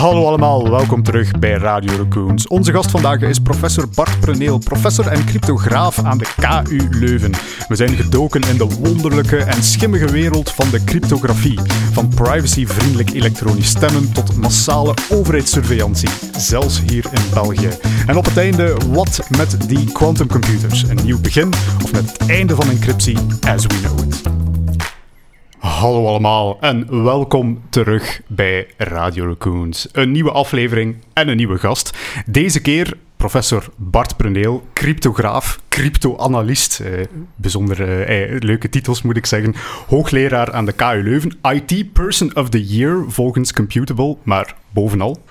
Hallo allemaal, welkom terug bij Radio Raccoons. Onze gast vandaag is professor Bart Preneel, professor en cryptograaf aan de KU Leuven. We zijn gedoken in de wonderlijke en schimmige wereld van de cryptografie. Van privacyvriendelijk elektronisch stemmen tot massale overheidssurveillantie, zelfs hier in België. En op het einde, wat met die quantumcomputers? Een nieuw begin of met het einde van encryptie as we know it? Hallo allemaal en welkom terug bij Radio Raccoons. Een nieuwe aflevering en een nieuwe gast. Deze keer professor Bart Pruneel, cryptograaf, cryptoanalist. Eh, bijzonder eh, eh, leuke titels moet ik zeggen. Hoogleraar aan de KU Leuven. IT Person of the Year volgens Computable. Maar bovenal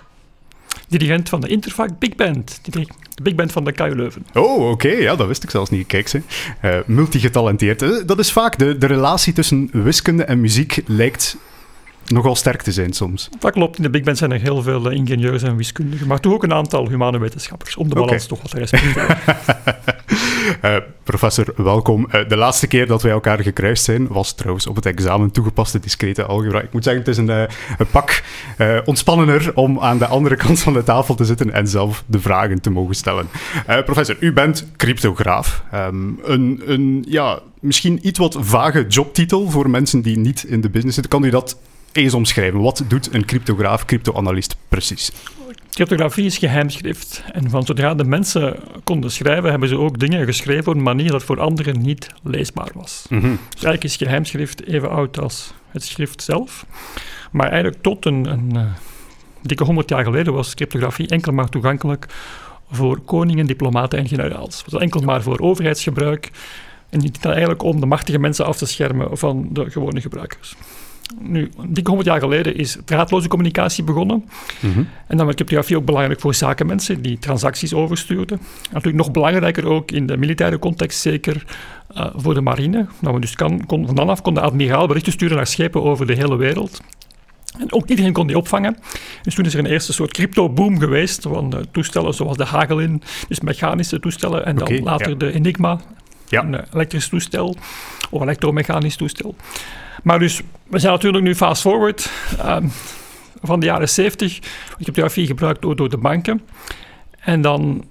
dirigent van de Interfact Big Band. De Big Band van de KU Leuven. Oh, oké. Ja, dat wist ik zelfs niet. Kijk, ze. Uh, multigetalenteerd. Dat is vaak de, de relatie tussen wiskunde en muziek lijkt nogal sterk te zijn soms. Dat klopt. In de Big Band zijn er heel veel ingenieurs en wiskundigen, maar toch ook een aantal humane wetenschappers, om de balans toch wat te respecteren. uh, professor, welkom. Uh, de laatste keer dat wij elkaar gekruist zijn, was trouwens op het examen toegepaste discrete algebra. Ik moet zeggen, het is een, uh, een pak ontspannender om aan de andere kant van de tafel te zitten en zelf de vragen te mogen stellen. professor, u bent cryptograaf. Um, een, een, ja, misschien iets wat vage jobtitel voor mensen die niet in de business zitten. Kan u dat eens omschrijven? Wat doet een cryptograaf, cryptoanalist precies? Cryptografie is geheimschrift. En van zodra de mensen konden schrijven, hebben ze ook dingen geschreven op een manier dat voor anderen niet leesbaar was. Mm -hmm. Dus eigenlijk is geheimschrift even oud als het schrift zelf. Maar eigenlijk tot een, een uh, dikke honderd jaar geleden was cryptografie enkel maar toegankelijk voor koningen, diplomaten en generaals. Het was enkel maar voor overheidsgebruik en niet eigenlijk om de machtige mensen af te schermen van de gewone gebruikers. Nu, dik 100 jaar geleden is draadloze communicatie begonnen. Mhm. En dan werd cryptografie ook belangrijk voor zakenmensen die transacties overstuurden. Natuurlijk nog belangrijker ook in de militaire context, zeker uh, voor de marine. Nou, we dus kan, kon, van dan af kon de admiraal berichten sturen naar schepen over de hele wereld. En ook iedereen kon die opvangen. Dus toen is er een eerste soort crypto-boom geweest van uh, toestellen zoals de Hagelin, dus mechanische toestellen, en dan later de Enigma, ja. een elektrisch toestel of elektromechanisch toestel. Maar dus, we zijn natuurlijk nu fast forward um, van de jaren 70. Cryptografie gebruikt door, door de banken. En dan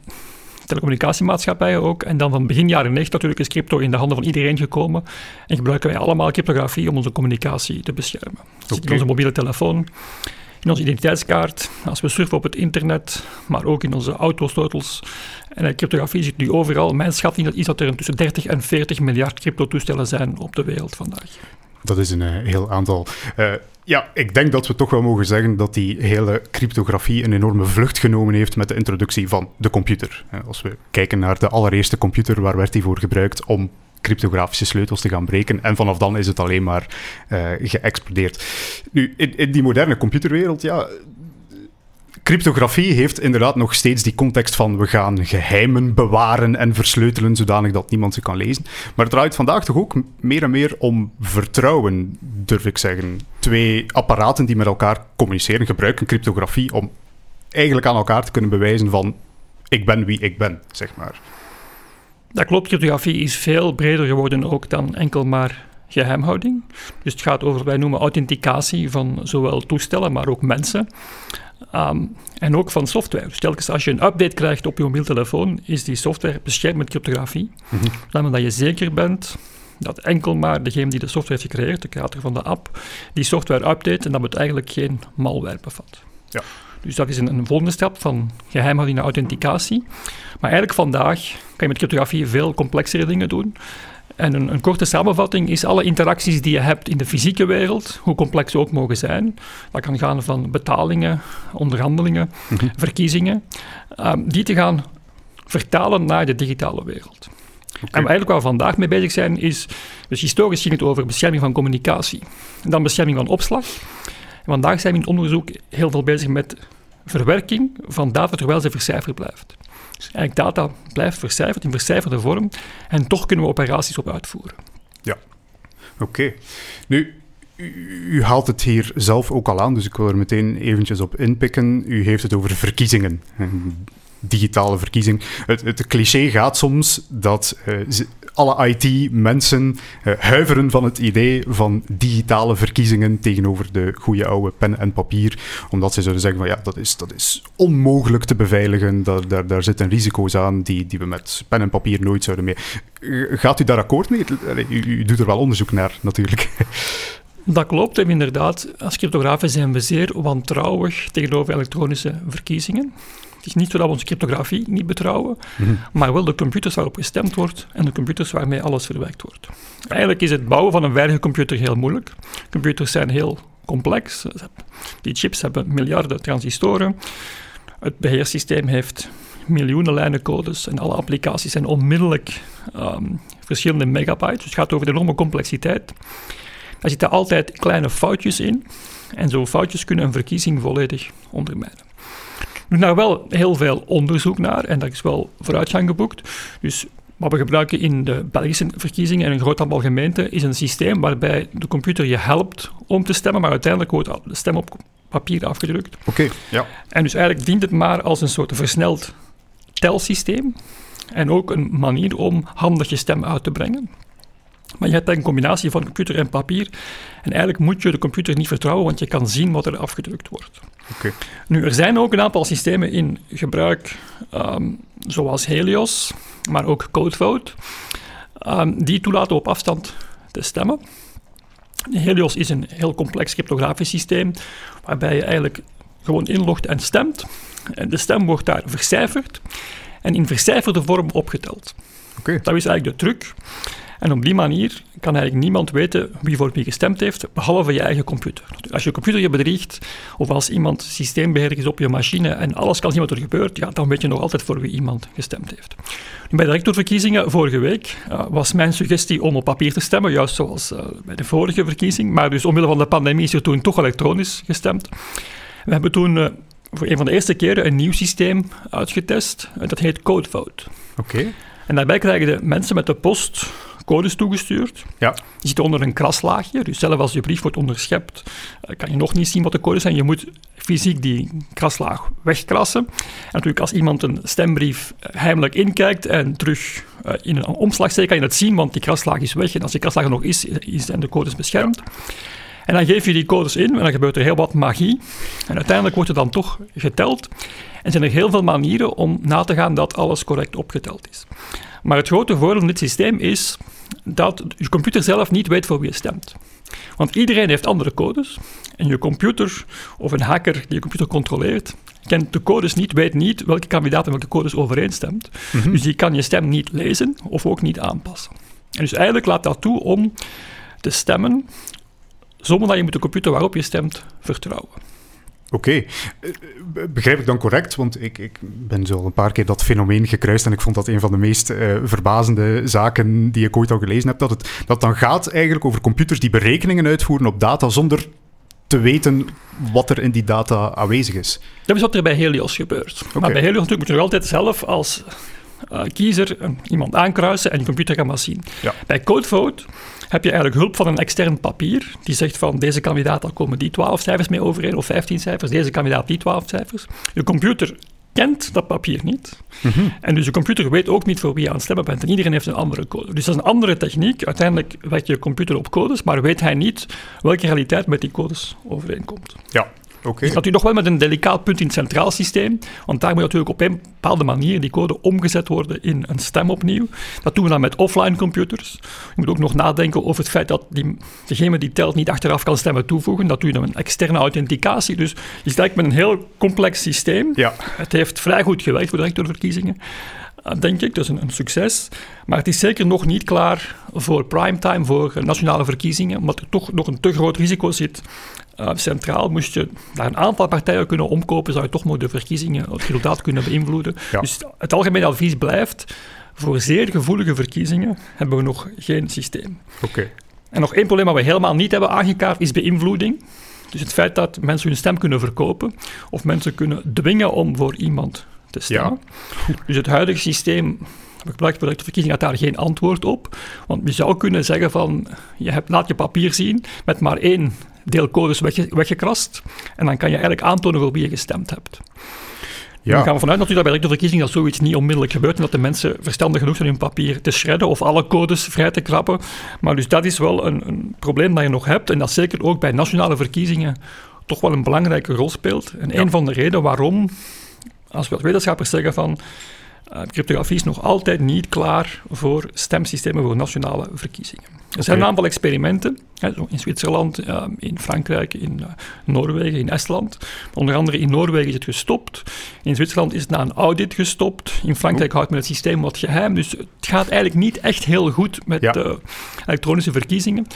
telecommunicatiemaatschappijen ook. En dan van begin jaren 90 natuurlijk is crypto in de handen van iedereen gekomen. En gebruiken wij allemaal cryptografie om onze communicatie te beschermen. Okay. in onze mobiele telefoon, in onze identiteitskaart, als we surfen op het internet, maar ook in onze autosleutels. En cryptografie zit nu overal. Mijn schatting is dat er tussen 30 en 40 miljard cryptotoestellen zijn op de wereld vandaag. Dat is een uh, heel aantal. Uh, ja, ik denk dat we toch wel mogen zeggen dat die hele cryptografie een enorme vlucht genomen heeft met de introductie van de computer. Als we kijken naar de allereerste computer, waar werd die voor gebruikt om cryptografische sleutels te gaan breken. En vanaf dan is het alleen maar uh, geëxplodeerd. Nu, in, in, die moderne computerwereld, ja, cryptografie heeft inderdaad nog steeds die context van we gaan geheimen bewaren en versleutelen zodanig dat niemand ze kan lezen. Maar het draait vandaag toch ook meer en meer om vertrouwen, durf ik zeggen. Twee apparaten die met elkaar communiceren gebruiken cryptografie om eigenlijk aan elkaar te kunnen bewijzen van ik ben wie ik ben, zeg maar. Dat klopt, cryptografie is veel breder geworden ook dan enkel maar geheimhouding. Dus het gaat over, wij noemen authenticatie van zowel toestellen, maar ook mensen. Um, en ook van software. Dus telkens als je een update krijgt op je mobiel telefoon, is die software beschermd met cryptografie. Mm -hmm. Dat je zeker bent dat enkel maar degene die de software heeft gecreëerd, de creator van de app, die software update en dat het eigenlijk geen malware bevat. Ja. Dus dat is een, een volgende stap van geheimhouding naar authenticatie. Maar eigenlijk vandaag kan je met cryptografie veel complexere dingen doen. En een, een, korte samenvatting is alle interacties die je hebt in de fysieke wereld, hoe complex ze ook mogen zijn. Dat kan gaan van betalingen, onderhandelingen, mhm. verkiezingen, um, die te gaan vertalen naar de digitale wereld. En eigenlijk waar we vandaag mee bezig zijn, is, dus historisch ging het over bescherming van communicatie, en dan bescherming van opslag. En vandaag zijn we in het onderzoek heel veel bezig met verwerking van data terwijl ze vercijferd blijft. Dus eigenlijk data blijft vercijferd in vercijferde vorm en toch kunnen we operaties op uitvoeren. Ja, oké. Nu, u, haalt het hier zelf ook al aan, dus ik wil er meteen eventjes op inpikken. U heeft het over verkiezingen. Digitale verkiezing. Het, het cliché gaat soms dat alle IT-mensen huiveren van het idee van digitale verkiezingen tegenover de goede oude pen en papier, omdat ze zouden zeggen van ja, dat is, dat is onmogelijk te beveiligen, daar, daar, daar zitten risico's aan die, die we met pen en papier nooit zouden mee. Gaat u daar akkoord mee? U, doet er wel onderzoek naar, natuurlijk. Dat klopt, inderdaad. Als cryptografen zijn we zeer wantrouwig tegenover elektronische verkiezingen. Het is niet zo dat we onze cryptografie niet betrouwen, mhm. maar wel de computers waarop gestemd wordt en de computers waarmee alles verwerkt wordt. Eigenlijk is het bouwen van een veilige computer heel moeilijk. Computers zijn heel complex. Die chips hebben miljarden transistoren. Het beheersysteem heeft miljoenen lijnen codes en alle applicaties zijn onmiddellijk ehm, verschillende megabytes. Dus het gaat over de enorme complexiteit. Daar zitten altijd kleine foutjes in. En zo'n foutjes kunnen een verkiezing volledig ondermijnen. Is daar wel heel veel onderzoek naar en daar is wel vooruitgang geboekt. Dus wat we gebruiken in de Belgische verkiezingen en een groot aantal gemeenten is een systeem waarbij de computer je helpt om te stemmen, maar uiteindelijk wordt de stem op papier afgedrukt. Oké, ja. En dus eigenlijk dient het maar als een soort versneld telsysteem en ook een manier om handig je stem uit te brengen. Maar je hebt een combinatie van computer en papier. En eigenlijk moet je de computer niet vertrouwen, want je kan zien wat er afgedrukt wordt. Okay. Nu, er zijn ook een aantal systemen in gebruik, ehm, zoals Helios, maar ook CodeVote, um, die toelaten op afstand te stemmen. Helios is een heel complex cryptografisch systeem, waarbij je eigenlijk gewoon inlogt en stemt. En de stem wordt daar vercijferd en in vercijferde vorm opgeteld. Okay. Dat is eigenlijk de truc. En op die manier kan eigenlijk niemand weten wie voor wie gestemd heeft, behalve je eigen computer. Als je computer je bedriegt, of als iemand systeembeheerder is op je machine en alles kan zien wat er gebeurt, ja, dan weet je nog altijd voor wie iemand gestemd heeft. Bij de rectorverkiezingen vorige week uh, was mijn suggestie om op papier te stemmen, juist zoals uh, bij de vorige verkiezing. Maar dus omwille van de pandemie is er toen toch elektronisch gestemd. We hebben toen uh, voor een van de eerste keren een nieuw systeem uitgetest. dat heet CodeVote. Oké. En daarbij krijgen de mensen met de post codes toegestuurd. Ja. Die zitten onder een kraslaagje. Dus zelfs als je brief wordt onderschept, eh, kan je nog niet zien wat de codes zijn. Je moet fysiek die kraslaag wegkrassen. En natuurlijk, als iemand een stembrief eh, heimelijk inkijkt en terug eh, in een omslag steekt, kan je het zien, want die kraslaag is weg. En als die kraslaag er nog is, zijn de codes beschermd. En dan geef je die codes in en dan gebeurt er heel wat magie. En uiteindelijk wordt het dan toch geteld. En zijn er heel veel manieren om na te gaan dat alles correct opgeteld is. Maar het grote voordeel van dit systeem is dat je computer zelf niet weet voor wie je stemt. Want iedereen heeft andere codes. En je computer, of een hacker die je computer controleert, kent de codes niet, weet niet welke kandidaat en welke codes overeenstemt. Mhm. Dus die kan je stem niet lezen of ook niet aanpassen. En dus eigenlijk laat dat toe om te stemmen zonder dat je moet de computer waarop je stemt vertrouwen. Oké, eh, begrijp ik dan correct? Want ik, ik ben zo al een paar keer dat fenomeen gekruist en ik vond dat een van de meest uh, verbazende zaken die ik ooit al gelezen heb. Dat het dat dan gaat eigenlijk over computers die berekeningen uitvoeren op data zonder te weten wat er in die data aanwezig is. Dat is wat er bij Helios gebeurt. Maar bij Helios natuurlijk moet je nog altijd zelf als uh, kiezer iemand aankruisen en je computer kan maar zien. Ja. Bij CodeVote heb je eigenlijk hulp van een extern papier die zegt van deze kandidaat, daar komen die 12 cijfers mee overeen of 15 cijfers, deze kandidaat die 12 cijfers. Je computer kent dat papier niet. Mhm. En dus je computer weet ook niet voor wie je aan het stemmen bent. En iedereen heeft een andere code. Dus dat is een andere techniek. Uiteindelijk werkt je computer op codes, maar weet hij niet welke realiteit met die codes overeenkomt. Ja, Okay. Dat u nog wel met een delicaat punt in het centraal systeem, want daar moet natuurlijk op een bepaalde manier die code omgezet worden in een stem opnieuw. Dat doen we dan met offline computers. Je moet ook nog nadenken over het feit dat die, degene die telt niet achteraf kan stemmen toevoegen. Dat doe je dan met een externe authenticatie. Dus je zit met een heel complex systeem. Ja. Het heeft vrij goed gewerkt voor de rectorverkiezingen eh, denk ik. Dat is een, een, succes. Maar het is zeker nog niet klaar voor primetime, voor nationale verkiezingen, omdat er toch nog een te groot risico zit uh, centraal moest je daar een aantal partijen kunnen omkopen, zou je toch nog de verkiezingen, het resultaat kunnen beïnvloeden. Dus het algemene advies blijft, voor zeer gevoelige verkiezingen hebben we nog geen systeem. Oké. En nog één probleem wat we helemaal niet hebben aangekaart, is beïnvloeding. Dus het feit dat mensen hun stem kunnen verkopen, of mensen kunnen dwingen om voor iemand te stemmen. Ja. Dus het huidige systeem we gebruiken voor de verkiezing had daar geen antwoord op. Want je zou kunnen zeggen van, je hebt, laat je papier zien met maar één deel codes wegge, weggekrast. En dan kan je eigenlijk aantonen voor wie je gestemd hebt. Ja. Dan gaan we vanuit natuurlijk dat bij de verkiezing dat zoiets niet onmiddellijk gebeurt en dat de mensen verstandig genoeg zijn hun papier te shredden of alle codes vrij te krappen. Maar dus dat is wel een, een probleem dat je nog hebt en dat zeker ook bij nationale verkiezingen toch wel een belangrijke rol speelt. En een van de redenen waarom, als we als wetenschappers zeggen van uh, cryptografie is nog altijd niet klaar voor stemsystemen voor nationale verkiezingen. Er zijn een aantal experimenten, hè, in Zwitserland, uh, in Frankrijk, in uh, Noorwegen, in Estland. Onder andere in Noorwegen is het gestopt. In Zwitserland is het na een audit gestopt. In Frankrijk houdt men het systeem wat geheim. Dus het gaat eigenlijk niet echt heel goed met ja. elektronische verkiezingen.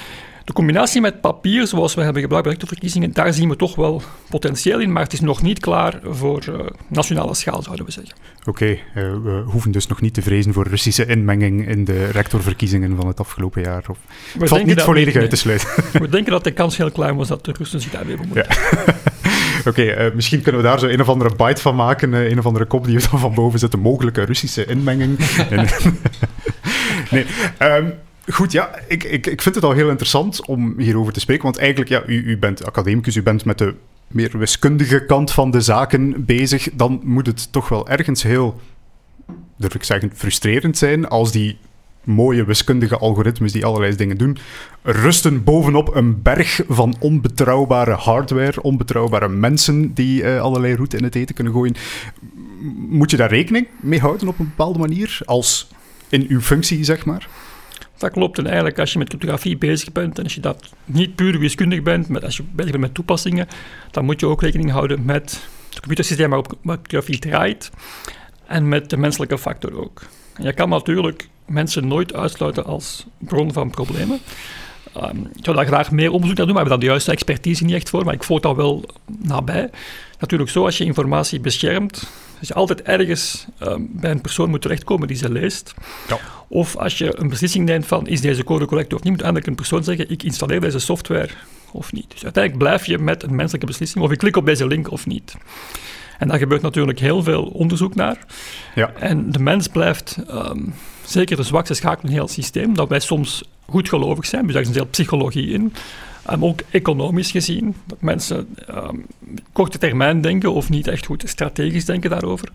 De combinatie met papier, zoals we hebben gebruikt bij rectorverkiezingen, daar zien we toch wel potentieel in, maar het is nog niet klaar voor uh, nationale schaal, zouden we zeggen. Oké, okay, uh, eh, we hoeven dus nog niet te vrezen voor Russische inmenging in de rectorverkiezingen van het afgelopen jaar. Of, het valt niet volledig uit te sluiten. We denken dat de kans heel klein was dat de Russen zich daarmee bemoeien. Ja. Oké, okay, uh, misschien kunnen we daar zo een of andere bite van maken, een of andere kop die we dan van boven zetten, mogelijke Russische inmenging. nee, um, Goed, ja, ik, ik, ik vind het al heel interessant om hierover te spreken. Want eigenlijk, ja, u, u bent academicus, u bent met de meer wiskundige kant van de zaken bezig. Dan moet het toch wel ergens heel, durf ik zeggen, frustrerend zijn als die mooie wiskundige algoritmes die allerlei dingen doen, rusten bovenop een berg van onbetrouwbare hardware, onbetrouwbare mensen die uh, allerlei route in het eten kunnen gooien. Moet je daar rekening mee houden op een bepaalde manier, als in uw functie, zeg maar? Dat klopt. En eigenlijk, als je met cryptografie bezig bent en als je dat niet puur wiskundig bent, maar als je bezig bent met toepassingen, dan moet je ook rekening houden met het computersysteem waarop cryptografie draait en met de menselijke factor ook. Je kan natuurlijk mensen nooit uitsluiten als bron van problemen. Um, ik zou daar graag meer onderzoek naar doen, maar we hebben daar de juiste expertise niet echt voor, maar ik volg dat wel nabij. Natuurlijk zo, als je informatie beschermt, dus je altijd ergens um, bij een persoon moet terechtkomen die ze leest. Ja. Of als je een beslissing neemt van is deze code correct of niet, moet eigenlijk een persoon zeggen ik installeer deze software of niet. Dus uiteindelijk blijf je met een menselijke beslissing of ik klik op deze link of niet. En daar gebeurt natuurlijk heel veel onderzoek naar. Ja. En de mens blijft um, zeker de zwakste schakel in heel het systeem, dat wij soms goedgelovig zijn, dus daar is een deel psychologie in. Um, ook economisch gezien, dat mensen um, korte termijn denken of niet echt goed strategisch denken daarover.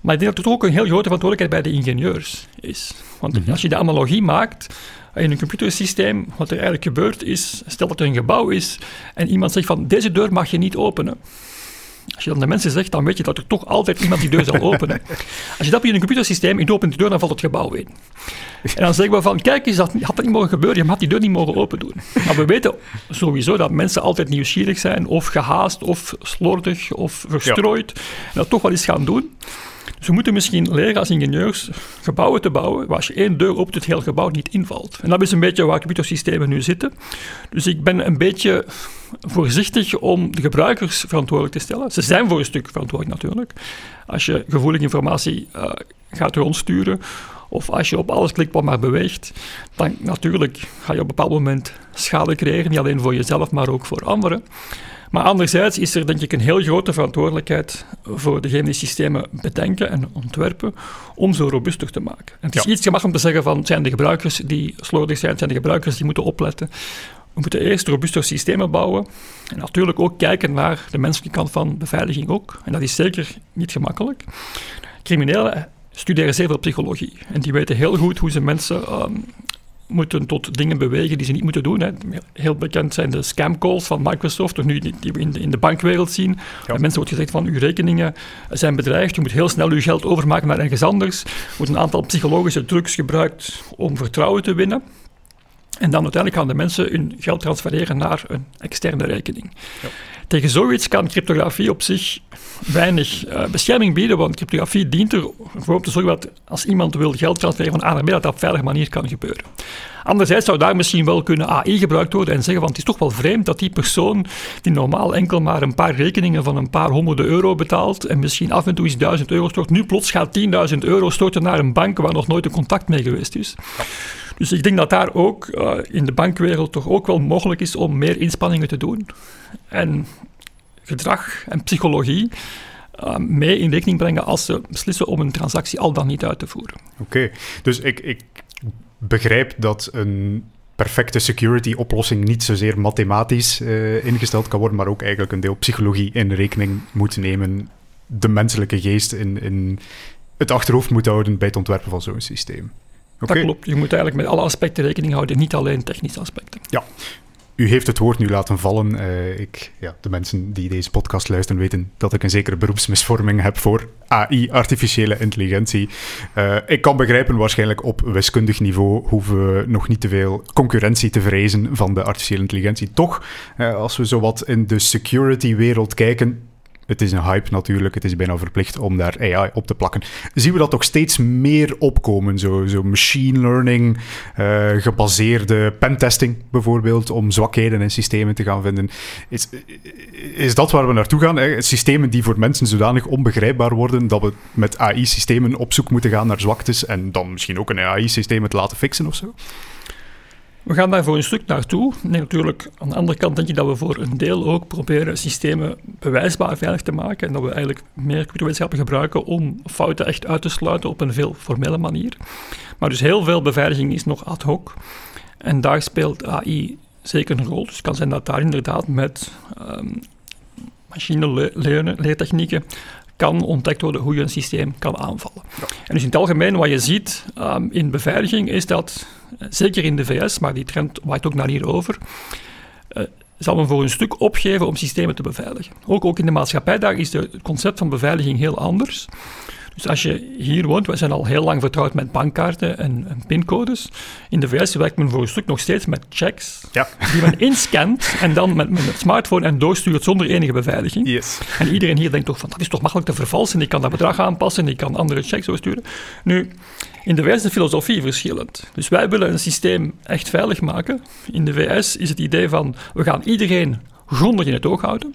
Maar ik denk dat het ook een heel grote verantwoordelijkheid bij de ingenieurs is. Want mhm. als je de analogie maakt in een computersysteem, wat er eigenlijk gebeurt is, stel dat er een gebouw is en iemand zegt van deze deur mag je niet openen. Als je dan de mensen zegt, dan weet je dat er toch altijd iemand die deur zal openen. Als je dat in een computersysteem, je opent de deur, dan valt het gebouw in. En dan zeggen we van, kijk eens, dat had dat niet mogen gebeuren, je had die deur niet mogen open doen. Maar we weten sowieso dat mensen altijd nieuwsgierig zijn, of gehaast, of slordig, of verstrooid. En dat toch wel eens gaan doen. Dus we moeten misschien leren als ingenieurs gebouwen te bouwen waar als je één deur opent, het hele gebouw niet invalt. En dat is een beetje waar computersystemen nu zitten. Dus ik ben een beetje voorzichtig om de gebruikers verantwoordelijk te stellen. Ze zijn voor een stuk verantwoordelijk natuurlijk. Als je gevoelige informatie uh, gaat rondsturen of als je op alles klikt wat maar beweegt, dan natuurlijk ga je op een bepaald moment schade creëren, niet alleen voor jezelf, maar ook voor anderen. Maar anderzijds is er denk ik een heel grote verantwoordelijkheid voor degene die systemen bedenken en ontwerpen om zo robuuster te maken. En het is iets gemakkelijk om te zeggen van het zijn de gebruikers die slordig zijn, het zijn de gebruikers die moeten opletten. We moeten eerst robuuster systemen bouwen en natuurlijk ook kijken naar de menselijke kant van beveiliging ook. En dat is zeker niet gemakkelijk. Criminelen studeren zeer veel psychologie en die weten heel goed hoe ze mensen um, moeten tot dingen bewegen die ze niet moeten doen. Hè. Heel bekend zijn de scamcalls van Microsoft, of nu die, we in de, in de bankwereld zien. Ja. Mensen wordt gezegd van uw rekeningen zijn bedreigd, je moet heel snel uw geld overmaken naar ergens anders. Er wordt een aantal psychologische trucs gebruikt om vertrouwen te winnen. En dan uiteindelijk gaan de mensen hun geld transfereren naar een externe rekening. Ja. Tegen zoiets kan cryptografie op zich weinig uh, bescherming bieden, want cryptografie dient ervoor om te zorgen dat als iemand wil geld transfereren van A naar B, dat dat op veilige manier kan gebeuren. Anderzijds zou daar misschien wel kunnen AI gebruikt worden en zeggen, want het is toch wel vreemd dat die persoon die normaal enkel maar een paar rekeningen van een paar honderden euro betaalt en misschien af en toe eens duizend euro stort, nu plots gaat 10.000 euro storten naar een bank waar nog nooit een contact mee geweest is. Dus ik denk dat daar ook uh, in de bankwereld toch ook wel mogelijk is om meer inspanningen te doen. En gedrag en psychologie uh, mee in rekening brengen als ze beslissen om een transactie al dan niet uit te voeren. Oké, dus ik, ik begrijp dat een perfecte security-oplossing niet zozeer mathematisch uh, ingesteld kan worden, maar ook eigenlijk een deel psychologie in rekening moet nemen de menselijke geest in, in het achterhoofd moet houden bij het ontwerpen van zo'n systeem. Dat klopt. Je moet eigenlijk met alle aspecten rekening houden, niet alleen technische aspecten. Ja. U heeft het woord nu laten vallen. Uh, ik, ja, de mensen die deze podcast luisteren weten dat ik een zekere beroepsmisvorming heb voor AI, artificiële intelligentie. Uh, ik kan begrijpen, waarschijnlijk op wiskundig niveau hoeven we nog niet te veel concurrentie te vrezen van de artificiële intelligentie. Toch, uh, als we zo wat in de security-wereld kijken, het is een hype natuurlijk, het is bijna verplicht om daar AI op te plakken. Zien we dat toch steeds meer opkomen? Zo, machine learning uh, gebaseerde pentesting bijvoorbeeld, om zwakheden in systemen te gaan vinden. Is, is dat waar we naartoe gaan? Hè? Systemen die voor mensen zodanig onbegrijpbaar worden dat we met AI-systemen op zoek moeten gaan naar zwaktes en dan misschien ook een AI-systeem het laten fixen of zo? We gaan daar voor een stuk naartoe. Natuurlijk, aan de andere kant denk ik dat we voor een deel ook proberen systemen bewijsbaar veilig te maken en dat we eigenlijk meer computerwetenschappen gebruiken om fouten echt uit te sluiten op een veel formele manier. Maar dus heel veel beveiliging is nog ad hoc en daar speelt AI zeker een rol. Dus het kan zijn dat daar inderdaad met um, machine leertechnieken kan ontdekt worden hoe je een systeem kan aanvallen. En dus in het algemeen wat je ziet um, in beveiliging is dat, eh, zeker in de VS, maar die trend waait ook naar hier over, uh, zal men voor een stuk opgeven om systemen te beveiligen. Ook, ook in de maatschappij daar is het concept van beveiliging heel anders. Dus als je hier woont, we zijn al heel lang vertrouwd met bankkaarten en, en pincodes. In de VS werkt men voor een stuk nog steeds met checks, ja. die men inscant en dan met, met het smartphone en doorstuurt zonder enige beveiliging. Yes. En iedereen hier denkt toch van, dat is toch makkelijk te vervalsen, ik kan dat bedrag aanpassen, ik kan andere checks doorsturen. Nu, in de VS is de filosofie verschillend. Dus wij willen een systeem echt veilig maken. In de VS is het idee van, we gaan iedereen grondig in het oog houden.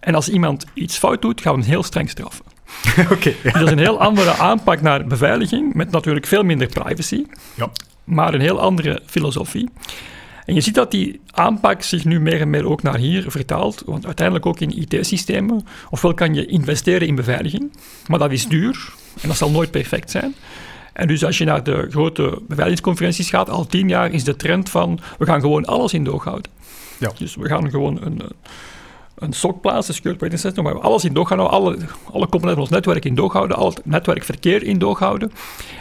En als iemand iets fout doet, gaan we hem heel streng straffen. okay, Dat is een heel andere aanpak naar beveiliging, met natuurlijk veel minder privacy, ja. maar een heel andere filosofie. En je ziet dat die aanpak zich nu meer en meer ook naar hier vertaalt, want uiteindelijk ook in IT-systemen. Ofwel kan je investeren in beveiliging, maar dat is duur en dat zal nooit perfect zijn. En dus als je naar de grote beveiligingsconferenties gaat, al tien jaar is de trend van we gaan gewoon alles in doog houden. Ja. Dus we gaan gewoon een, een SOC plaatsen, een Secure Operating System, waar we alles in doog houden, alle, alle componenten van ons netwerk in doog houden, al het netwerkverkeer in doog houden.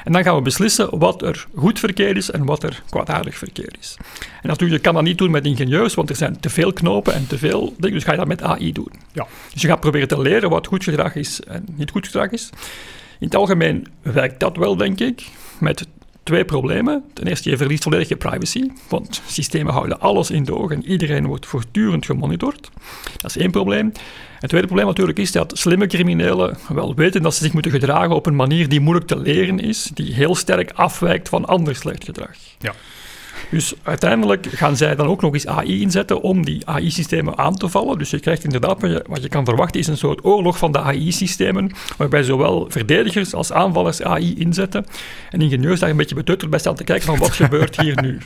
En dan gaan we beslissen wat er goed verkeer is en wat er kwaadaardig verkeer is. En natuurlijk, je kan dat niet doen met ingenieurs, want er zijn te veel knopen en te veel dingen, dus ga je dat met AI doen. Ja. Dus je gaat proberen te leren wat goed gedrag is en niet goed gedrag is. In het algemeen werkt dat wel, denk ik, met twee problemen. Ten eerste, je verliest volledig je privacy, want systemen houden alles in de ogen en iedereen wordt voortdurend gemonitord. Dat is één probleem. Het tweede probleem natuurlijk is dat slimme criminelen wel weten dat ze zich moeten gedragen op een manier die moeilijk te leren is, die heel sterk afwijkt van ander slecht gedrag. Ja. Dus uiteindelijk gaan zij dan ook nog eens AI inzetten om die AI-systemen aan te vallen. Dus je krijgt inderdaad, wat je, wat je kan verwachten, is een soort oorlog van de AI-systemen, waarbij zowel verdedigers als aanvallers AI inzetten. En ingenieurs daar een beetje betutterd bij staan te kijken van wat gebeurt hier nu.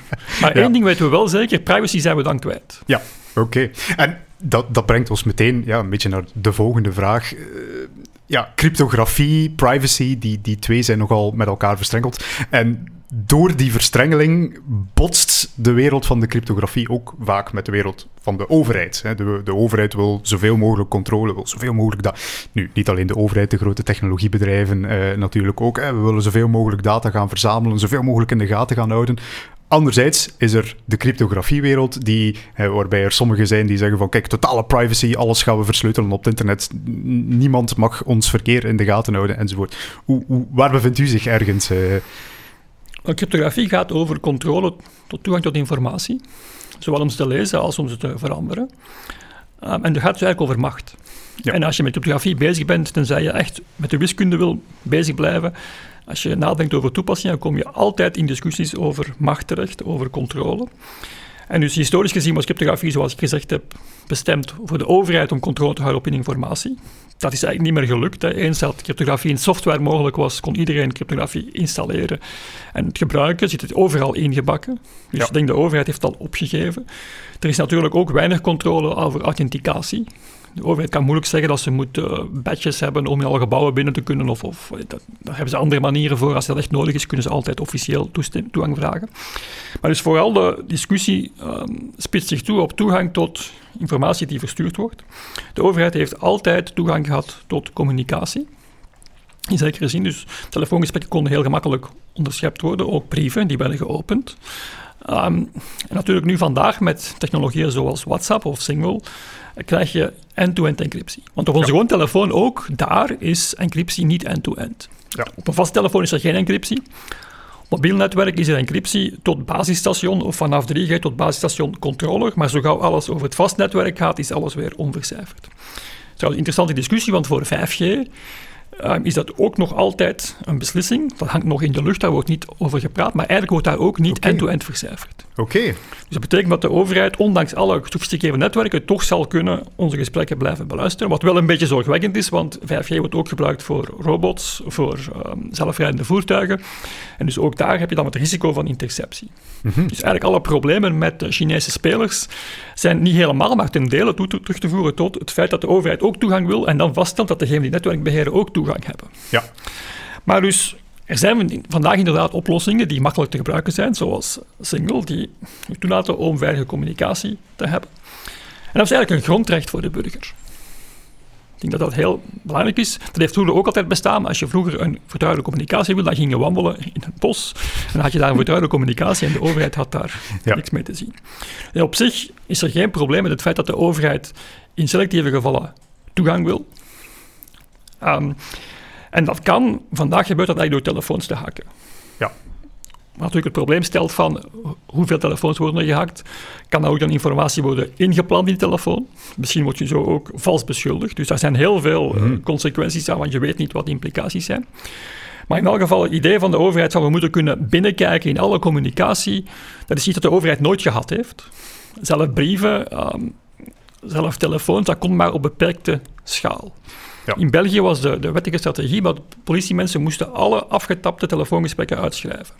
Maar één ding weten we wel zeker, privacy zijn we dan kwijt. Ja, oké. En dat, dat brengt ons meteen ja, een beetje naar de volgende vraag. Uh, ja, cryptografie, privacy, die, die twee zijn nogal met elkaar verstrengeld. En door die verstrengeling botst de wereld van de cryptografie ook vaak met de wereld van de overheid. De, de overheid wil zoveel mogelijk controle, wil zoveel mogelijk data. Nu, niet alleen de overheid, de grote technologiebedrijven eh, natuurlijk ook. Hè. We willen zoveel mogelijk data gaan verzamelen, zoveel mogelijk in de gaten gaan houden. Anderzijds is er de cryptografiewereld, die, eh, waarbij er sommigen zijn die zeggen van kijk, totale privacy, alles gaan we versleutelen op het internet, niemand mag ons verkeer in de gaten houden enzovoort. Hoe, hoe, waar bevindt u zich ergens? Uh, Cryptografie gaat over controle tot toegang tot informatie, zowel om ze te lezen als om ze te veranderen. Um, en dat gaat dus eigenlijk over macht. Ja. En als je met cryptografie bezig bent, tenzij je echt met de wiskunde wil bezig blijven, als je nadenkt over toepassingen, dan kom je altijd in discussies over macht terecht, over controle. En dus historisch gezien was cryptografie, zoals ik gezegd heb, bestemd voor de overheid om controle te houden op informatie. Dat is eigenlijk niet meer gelukt. Hè. Eens dat cryptografie in software mogelijk was, kon iedereen cryptografie installeren en het gebruiken. Zit het overal ingebakken. Dus Ja. ik denk de overheid heeft dat opgegeven. Er is natuurlijk ook weinig controle over authenticatie. De overheid kan moeilijk zeggen dat ze moet eh, hebben om in alle gebouwen binnen te kunnen. Of, of eh, dat, daar hebben ze andere manieren voor. Als dat echt nodig is, kunnen ze altijd officieel toegang vragen. Maar dus vooral de discussie ehm, spitst zich toe op toegang tot informatie die verstuurd wordt. De overheid heeft altijd toegang gehad tot communicatie. In zekere zin, dus telefoongesprekken konden heel gemakkelijk onderschept worden, ook brieven, die werden geopend. Ehm, en natuurlijk nu vandaag met technologieën zoals WhatsApp of Signal krijg je end-to-end encryptie. Want op onze gewone telefoon ook, daar is encryptie niet end-to-end. Ja. Op een vast telefoon is er geen encryptie. Op mobiel netwerk is er encryptie tot basisstation of vanaf 3G tot basisstation controller, maar zo gauw alles over het vast netwerk gaat, is alles weer onvercijferd. Dat is een interessante discussie, want voor 5G Ehm, is dat ook nog altijd een beslissing. Dat hangt nog in de lucht, daar wordt niet over gepraat, maar eigenlijk wordt daar ook niet end-to-end vercijferd. Oké. Dus dat betekent dat de overheid, ondanks alle gesofisticeerde netwerken, toch zal kunnen onze gesprekken blijven beluisteren. Wat wel een beetje zorgwekkend is, want 5G wordt ook gebruikt voor robots, voor um, zelfrijdende voertuigen. En dus ook daar heb je dan het risico van interceptie. Mhm. Dus eigenlijk alle problemen met de Chinese spelers zijn niet helemaal, maar ten dele toe, terug te voeren tot het feit dat de overheid ook toegang wil en dan vaststelt dat degenen die netwerk beheren ook toegang hebben. Ja. Maar dus er zijn vandaag inderdaad oplossingen die makkelijk te gebruiken zijn, zoals Signal, die toelaten om veilige communicatie te hebben. En dat is eigenlijk een grondrecht voor de burger. Ik denk dat dat heel belangrijk is. Dat heeft vroeger ook altijd bestaan. Als je vroeger een vertrouwelijke communicatie wilde, dan ging je wandelen in het bos. En dan had je daar een vertrouwelijke communicatie en de overheid had daar niks mee te zien. En op zich is er geen probleem met het feit dat de overheid in selectieve gevallen toegang wil. Um, en dat kan, vandaag gebeurt dat eigenlijk door telefoons te hacken. Ja. Wat natuurlijk het probleem stelt van hoeveel telefoons worden er gehackt. Kan er ook dan informatie worden ingeplant in de telefoon? Misschien word je zo ook vals beschuldigd. Dus daar zijn heel veel mm. consequenties aan, want je weet niet wat de implicaties zijn. Maar in elk geval, het idee van de overheid zou we moeten kunnen binnenkijken in alle communicatie. Dat is iets dat de overheid nooit gehad heeft. Zelf brieven, um, zelf telefoons, dat komt maar op beperkte schaal. Ja. In België was de, de wettige strategie dat politiemensen moesten alle afgetapte telefoongesprekken uitschrijven.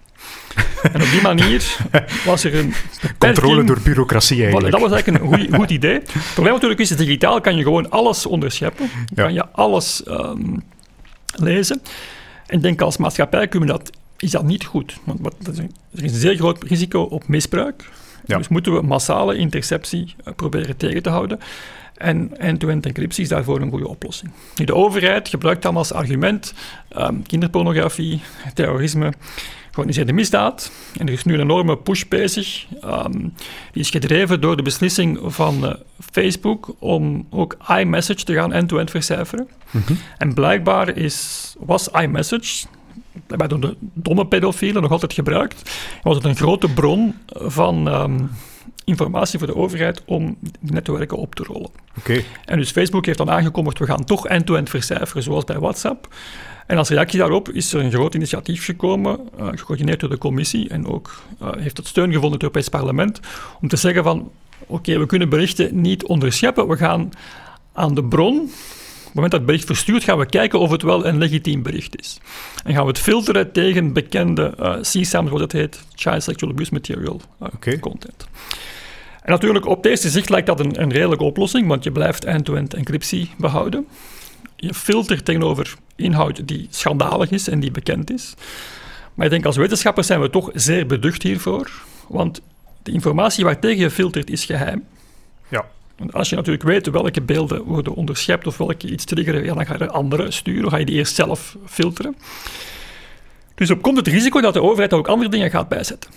en op die manier was er een Controle door bureaucratie eigenlijk. dat was eigenlijk een goed, goed idee. Het probleem natuurlijk is, digitaal kan je gewoon alles onderscheppen. Kan je alles um, lezen. En denk als maatschappij kunnen dat, is dat niet goed. Want er is een zeer groot risico op misbruik. Ja. Dus moeten we massale interceptie uh, proberen tegen te houden. En end-to-end encryptie is daarvoor een goede oplossing. Nu, de overheid gebruikt dan als argument um, kinderpornografie, terrorisme, georganiseerde misdaad. En er is nu een enorme push bezig. Um, die is gedreven door de beslissing van uh, Facebook om ook iMessage te gaan end-to-end vercijferen. -hmm. En blijkbaar is, was iMessage, bij de domme pedofielen nog altijd gebruikt, was het een grote bron van... Um, informatie voor de overheid om die netwerken op te rollen. Okay. En dus Facebook heeft dan aangekondigd, we gaan toch end-to-end vercijferen, zoals bij WhatsApp. En als reactie daarop is er een groot initiatief gekomen, uh, gecoördineerd door de commissie en ook uh, heeft het steun gevonden het Europees Parlement, om te zeggen van, oké, we kunnen berichten niet onderscheppen, we gaan aan de bron op het moment dat het bericht verstuurt, gaan we kijken of het wel een legitiem bericht is. En gaan we het filteren tegen bekende uh, CSAM, zoals het heet, Child Sexual Abuse Material uh, okay. content. En natuurlijk, op deze zicht lijkt dat een, een redelijke oplossing, want je blijft end-to-end encryptie behouden. Je filtert tegenover inhoud die schandalig is en die bekend is. Maar ik denk als wetenschappers zijn we toch zeer beducht hiervoor, want de informatie waartegen je filtert is geheim. Ja. Want als je natuurlijk weet welke beelden worden onderschept of welke iets triggeren, ja, dan ga je er andere sturen, dan ga je die eerst zelf filteren. Dus op komt het risico dat de overheid ook andere dingen gaat bijzetten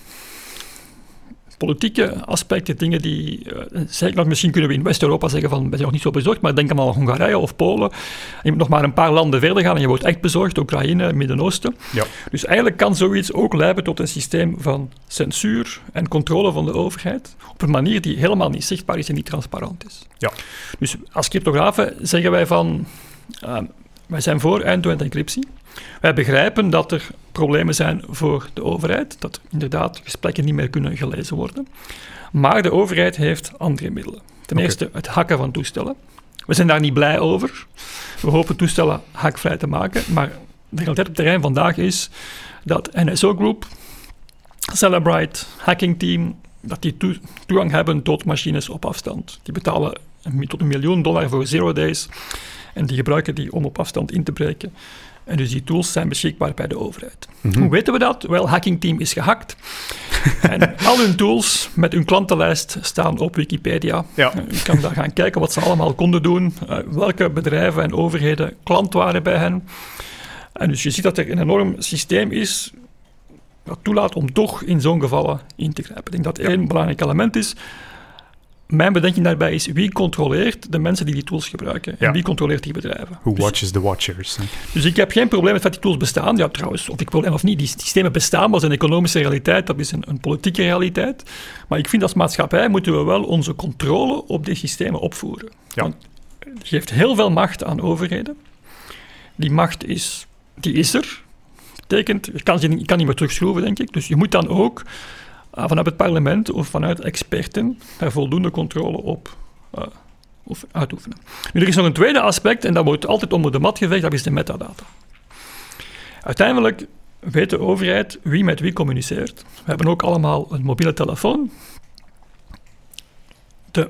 politieke aspecten, dingen die, uh, misschien kunnen we in West-Europa zeggen van, we zijn nog niet zo bezorgd, maar denk aan Hongarije of Polen. je moet nog maar een paar landen verder gaan en je wordt echt bezorgd, Oekraïne, Midden-Oosten. Ja. Dus eigenlijk kan zoiets ook leiden tot een systeem van censuur en controle van de overheid, op een manier die helemaal niet zichtbaar is en niet transparant is. Ja. Dus als cryptografen zeggen wij van, uh, wij zijn voor end-to-end encryptie. Wij begrijpen dat er problemen zijn voor de overheid, dat inderdaad gesprekken niet meer kunnen gelezen worden. Maar de overheid heeft andere middelen. Ten eerste het hacken van toestellen. We zijn daar niet blij over. We hopen toestellen hackvrij te maken. Maar de realiteit op het terrein vandaag is dat NSO Group, Celebrite, Hacking Team, dat die toegang hebben tot machines op afstand. Die betalen tot een miljoen dollar voor zero days en die gebruiken die om op afstand in te breken En dus die tools zijn beschikbaar bij de overheid. Hoe weten we dat? Wel, Hacking Team is gehackt. en al hun tools met hun klantenlijst staan op Wikipedia. Ja. Je kan daar gaan kijken wat ze allemaal konden doen, uh, welke bedrijven en overheden klant waren bij hen. En dus je ziet dat er een enorm systeem is dat toelaat om toch in zo'n gevallen in te grijpen. Ik denk dat één belangrijk element is. Mijn bedenking daarbij is wie controleert de mensen die die tools gebruiken en wie controleert die bedrijven. Who Dus- watches the watchers? hè? dus ik heb geen probleem met dat die tools bestaan. Ja, trouwens, of ik probleem of niet, die systemen bestaan, maar dat is een economische realiteit, dat is een, een politieke realiteit. Maar ik vind als maatschappij moeten we wel onze controle op die systemen opvoeren. Ja. Want het geeft heel veel macht aan overheden. Die macht is, die is er. Betekent, je kan, je kan niet meer terugschroeven, denk ik. Dus je moet dan ook vanuit het parlement of vanuit experten daar voldoende controle op of uitoefenen. Nu, er is nog een tweede aspect, en dat wordt altijd onder de mat geveegd, dat is de metadata. Uiteindelijk weet de overheid wie met wie communiceert. We hebben ook allemaal een mobiele telefoon. De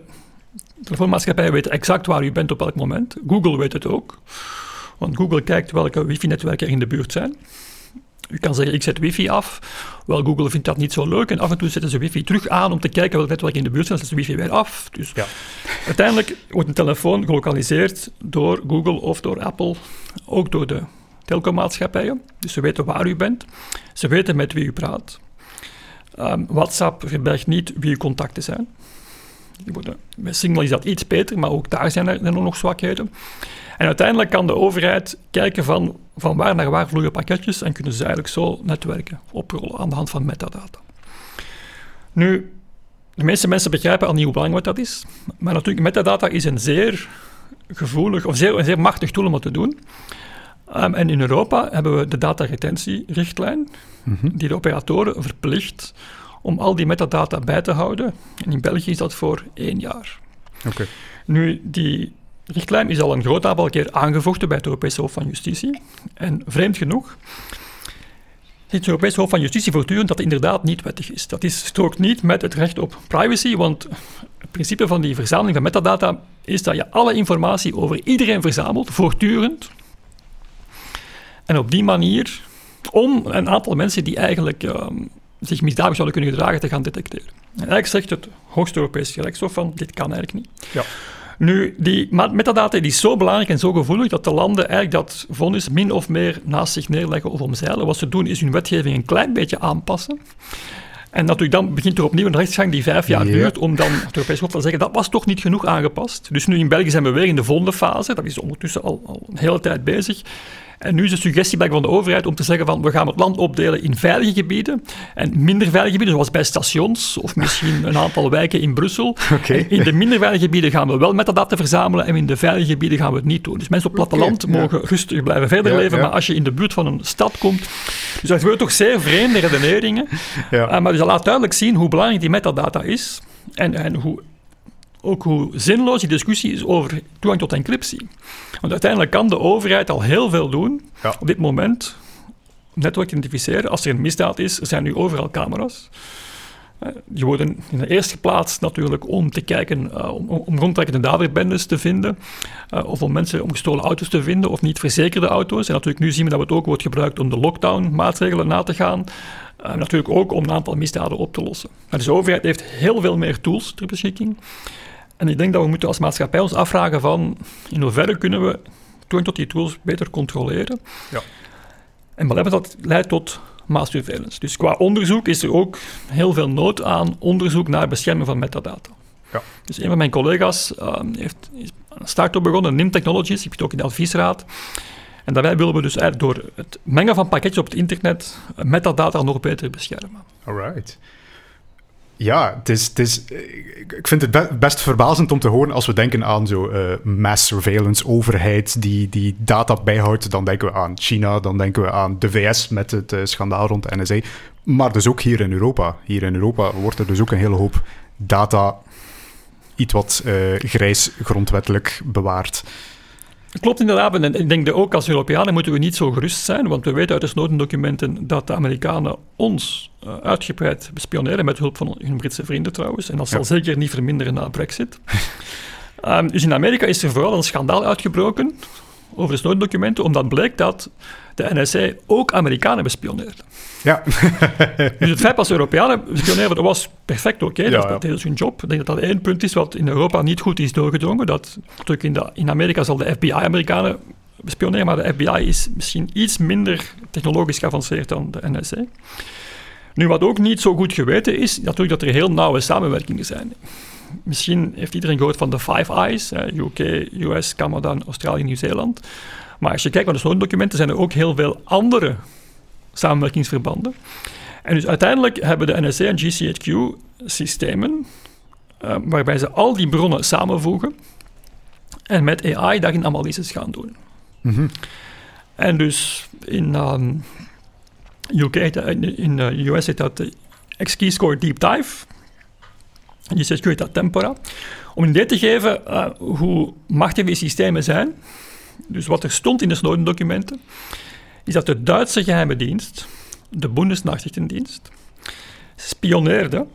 telefoonmaatschappijen weten exact waar u bent op elk moment. Google weet het ook. Want Google kijkt welke wifi-netwerken er in de buurt zijn. U kan zeggen, ik zet wifi af. Wel, Google vindt dat niet zo leuk. En af en toe zetten ze wifi terug aan om te kijken welk netwerk in de buurt zijn. Dan zetten ze wifi weer af. Dus Ja. uiteindelijk wordt een telefoon gelokaliseerd door Google of door Apple. Ook door de telecommaatschappijen. Dus ze weten waar u bent. Ze weten met wie u praat. Ehm, WhatsApp verbergt niet wie uw contacten zijn. Bij Signal is dat iets beter, maar ook daar zijn er nog zwakheden. En uiteindelijk kan de overheid kijken van, van waar naar waar vloeien pakketjes en kunnen ze eigenlijk zo netwerken oprollen aan de hand van metadata. Nu, de meeste mensen begrijpen al niet hoe belangrijk dat is, maar natuurlijk, metadata is een zeer gevoelig of zeer, een zeer machtig tool om het te doen. Um, en in Europa hebben we de dataretentierichtlijn, die de operatoren verplicht om al die metadata bij te houden. En in België is dat voor één jaar. Oké. Nu, die richtlijn is al een groot aantal keer aangevochten bij het Europese Hof van Justitie. En vreemd genoeg ziet het Europese Hof van Justitie voortdurend dat het inderdaad niet wettig is. Dat is, strookt niet met het recht op privacy, want het principe van die verzameling van metadata is dat je alle informatie over iedereen verzamelt, voortdurend. En op die manier, om een aantal mensen die eigenlijk ehm, zich misdadig zouden kunnen gedragen, te gaan detecteren. En eigenlijk zegt het hoogste Europese gerechtshof van, dit kan eigenlijk niet. Ja. Nu, die metadata die is zo belangrijk en zo gevoelig dat de landen eigenlijk dat vonnis min of meer naast zich neerleggen of omzeilen. Wat ze doen is hun wetgeving een klein beetje aanpassen. En natuurlijk dan begint er opnieuw een rechtsgang die vijf jaar Ja. duurt om dan het Europees Hof te zeggen dat was toch niet genoeg aangepast. Dus nu in België zijn we weer in de volgende fase, dat is ondertussen al, al een hele tijd bezig. En nu is de suggestie van de overheid om te zeggen van we gaan het land opdelen in veilige gebieden en minder veilige gebieden, zoals bij stations of misschien een aantal wijken in Brussel. In de minder veilige gebieden gaan we wel metadata verzamelen en in de veilige gebieden gaan we het niet doen. Dus mensen op het platteland ja. mogen rustig blijven verder Ja, leven, ja. maar als je in de buurt van een stad komt... Dus dat gebeuren toch zeer vreemde redeneringen. Ja. Uh, maar dus dat laat duidelijk zien hoe belangrijk die metadata is en, en hoe, ook hoe zinloos die discussie is over toegang tot encryptie. Want uiteindelijk kan de overheid al heel veel doen Ja. op dit moment. Netwerk identificeren. Als er een misdaad is, er zijn nu overal camera's. Eh, Die worden in de eerste plaats natuurlijk om te kijken, uh, om, om rondtrekkende daderbendes te vinden, uh, of om mensen om gestolen auto's te vinden, of niet verzekerde auto's. En natuurlijk nu zien we dat het ook wordt gebruikt om de lockdown-maatregelen na te gaan. Uh, natuurlijk ook om een aantal misdaden op te lossen. Maar dus de overheid heeft heel veel meer tools ter beschikking. En ik denk dat we moeten als maatschappij ons afvragen van in hoeverre kunnen we toegang tot die tools beter controleren. Ja. En wat hebben dat leidt tot mass surveillance. Dus qua onderzoek is er ook heel veel nood aan onderzoek naar bescherming van metadata. Ja. Dus een van mijn collega's uh, heeft is een start-up begonnen, NIM Technologies, die zit ook in de adviesraad. En daarbij willen we dus eigenlijk door het mengen van pakketjes op het internet metadata nog beter beschermen. Alright. Ja, het is, het is, ik vind het be best verbazend om te horen als we denken aan zo uh, mass surveillance, overheid die, die data bijhoudt. Dan denken we aan China, dan denken we aan de VS met het uh, schandaal rond de NSA. Maar dus ook hier in Europa. Hier in Europa wordt er dus ook een hele hoop data iets wat uh, grijs grondwettelijk bewaard. Klopt inderdaad. En ik denk dat ook als Europeanen moeten we niet zo gerust zijn, want we weten uit de Snowden-documenten dat de Amerikanen ons uh, uitgebreid bespioneren, met hulp van hun Britse vrienden trouwens. En dat zal ja. zeker niet verminderen na Brexit. um, dus in Amerika is er vooral een schandaal uitgebroken, over de Snowden-documenten, omdat bleek dat de NSA ook Amerikanen bespioneerde. Ja. dus het feit dat ze Europeanen bespioneerden, dat was perfect oké, okay, dat, is hun job. Ik denk dat dat één punt is wat in Europa niet goed is doorgedrongen. Dat, natuurlijk in, de, in Amerika zal de FBI Amerikanen bespioneren, maar de FBI is misschien iets minder technologisch geavanceerd dan de NSA. Nu, wat ook niet zo goed geweten is, natuurlijk dat er heel nauwe samenwerkingen zijn. Misschien heeft iedereen gehoord van de Five Eyes, UK, US, Canada, Australië, Nieuw-Zeeland. Maar als je kijkt naar de Snowden-documenten, zijn er ook heel veel andere samenwerkingsverbanden. En dus uiteindelijk hebben de NSA en GCHQ systemen uh, waarbij ze al die bronnen samenvoegen en met AI daarin analyses gaan doen. Mm -hmm. En dus in um, UK, in de uh, US heet dat de X-Keyscore Deep Dive. En GCHQ heet dat Tempora. Om een idee te geven uh, hoe machtig die systemen zijn, dus wat er stond in de Snowden-documenten, is dat de Duitse geheime dienst, de Bundesnachrichtendienst, spioneerde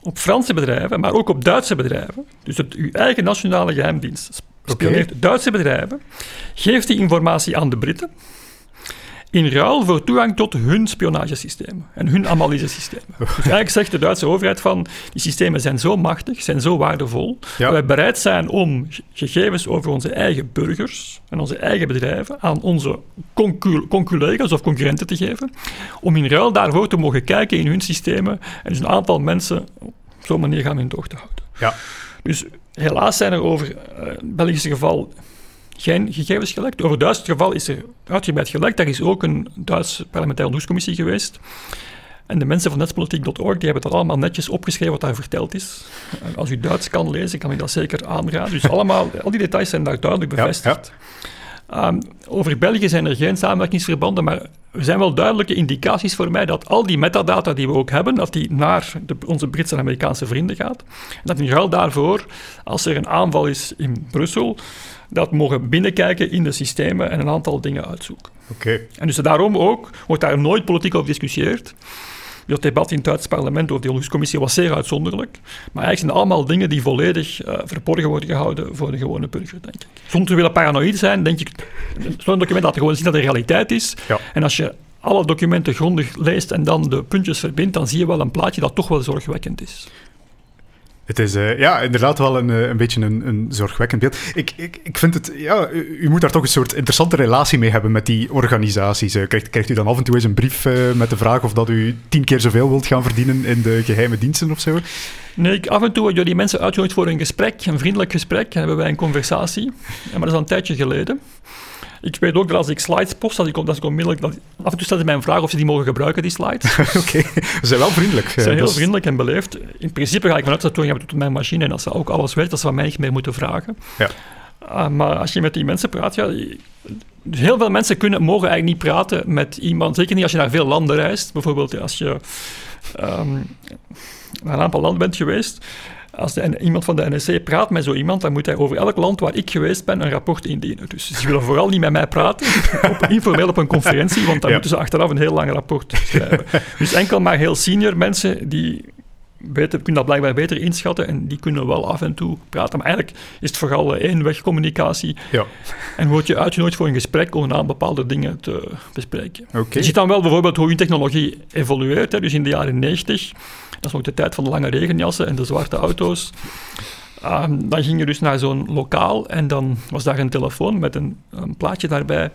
op Franse bedrijven, maar ook op Duitse bedrijven. Dus het, uw eigen nationale geheimdienst spioneert okay. Duitse bedrijven, geeft die informatie aan de Britten, in ruil voor toegang tot hun spionagesystemen en hun analysesystemen. Dus eigenlijk zegt de Duitse overheid van, die systemen zijn zo machtig, zijn zo waardevol, dat wij bereid zijn om gegevens over onze eigen burgers en onze eigen bedrijven aan onze conculega's of concurrenten te geven, om in ruil daarvoor te mogen kijken in hun systemen en dus een aantal mensen op zo'n manier gaan in doog te houden. Ja. Dus helaas zijn er over het Belgische geval geen gegevens gelekt. Over het Duitse geval is er uitgebreid gelekt. Daar is ook een Duitse parlementaire onderzoekscommissie geweest. En de mensen van netspolitiek.org die hebben dat allemaal netjes opgeschreven wat daar verteld is. En als u Duits kan lezen, kan ik dat zeker aanraden. Dus allemaal, al die details zijn daar duidelijk bevestigd. Um, over België zijn er geen samenwerkingsverbanden, maar er zijn wel duidelijke indicaties voor mij dat al die metadata die we ook hebben, dat die naar de, onze Britse en Amerikaanse vrienden gaat. En dat in ruil daarvoor, als er een aanval is in Brussel, dat mogen binnenkijken in de systemen en een aantal dingen uitzoeken. Oké. En dus daarom ook wordt daar nooit politiek over gediscussieerd. Dat debat in het Duitse parlement door de onderzoekscommissie was zeer uitzonderlijk. Maar eigenlijk zijn het allemaal dingen die volledig uh, verborgen worden gehouden voor de gewone burger, denk ik. Zonder te willen paranoïd zijn, denk ik, zo'n document laat gewoon zien dat de realiteit is. Ja. En als je alle documenten grondig leest en dan de puntjes verbindt, dan zie je wel een plaatje dat toch wel zorgwekkend is. Het is uh, ja, inderdaad wel een, een beetje een, een zorgwekkend beeld. Ik, ik, ik vind het, ja, u, moet daar toch een soort interessante relatie mee hebben met die organisaties. Uh, krijgt, krijgt u dan af en toe eens een brief met de vraag of dat u tien keer zoveel wilt gaan verdienen in de geheime diensten of zo? Nee, af en toe worden die mensen uitgenodigd voor een gesprek, een vriendelijk gesprek, hebben wij een conversatie. Ja, maar dat is al een tijdje geleden. Ik weet ook dat als ik slides post, dat ik, dat ik onmiddellijk... Dat, af en toe stelt ze mij een vraag of ze die mogen gebruiken, die slides. Oké, okay. ze zijn wel vriendelijk. Ze zijn heel dus... vriendelijk en beleefd. In principe ga ik vanuit dat hebben tot mijn machine en dat ze ook alles weten, dat ze van mij niet meer moeten vragen. Ja. Uh, maar als je met die mensen praat, ja, heel veel mensen kunnen, mogen eigenlijk niet praten met iemand, zeker niet als je naar veel landen reist. Bijvoorbeeld als je um, naar een aantal landen bent geweest, als de, iemand van de NSC praat met zo iemand, dan moet hij over elk land waar ik geweest ben een rapport indienen. Dus ze willen vooral niet met mij praten, op, informeel op een conferentie, want dan ja. moeten ze achteraf een heel lang rapport schrijven. dus enkel maar heel senior mensen die beter, kunnen dat blijkbaar beter inschatten en die kunnen wel af en toe praten. Maar eigenlijk is het vooral eenwegcommunicatie. Ja. En word je uitgenodigd voor een gesprek om aan bepaalde dingen te bespreken. Okay. Je ziet dan wel bijvoorbeeld hoe je technologie evolueert. Hè. Dus in de jaren 90 dat is ook de tijd van de lange regenjassen en de zwarte auto's. Um, dan ging je dus naar zo'n lokaal en dan was daar een telefoon met een, een plaatje daarbij.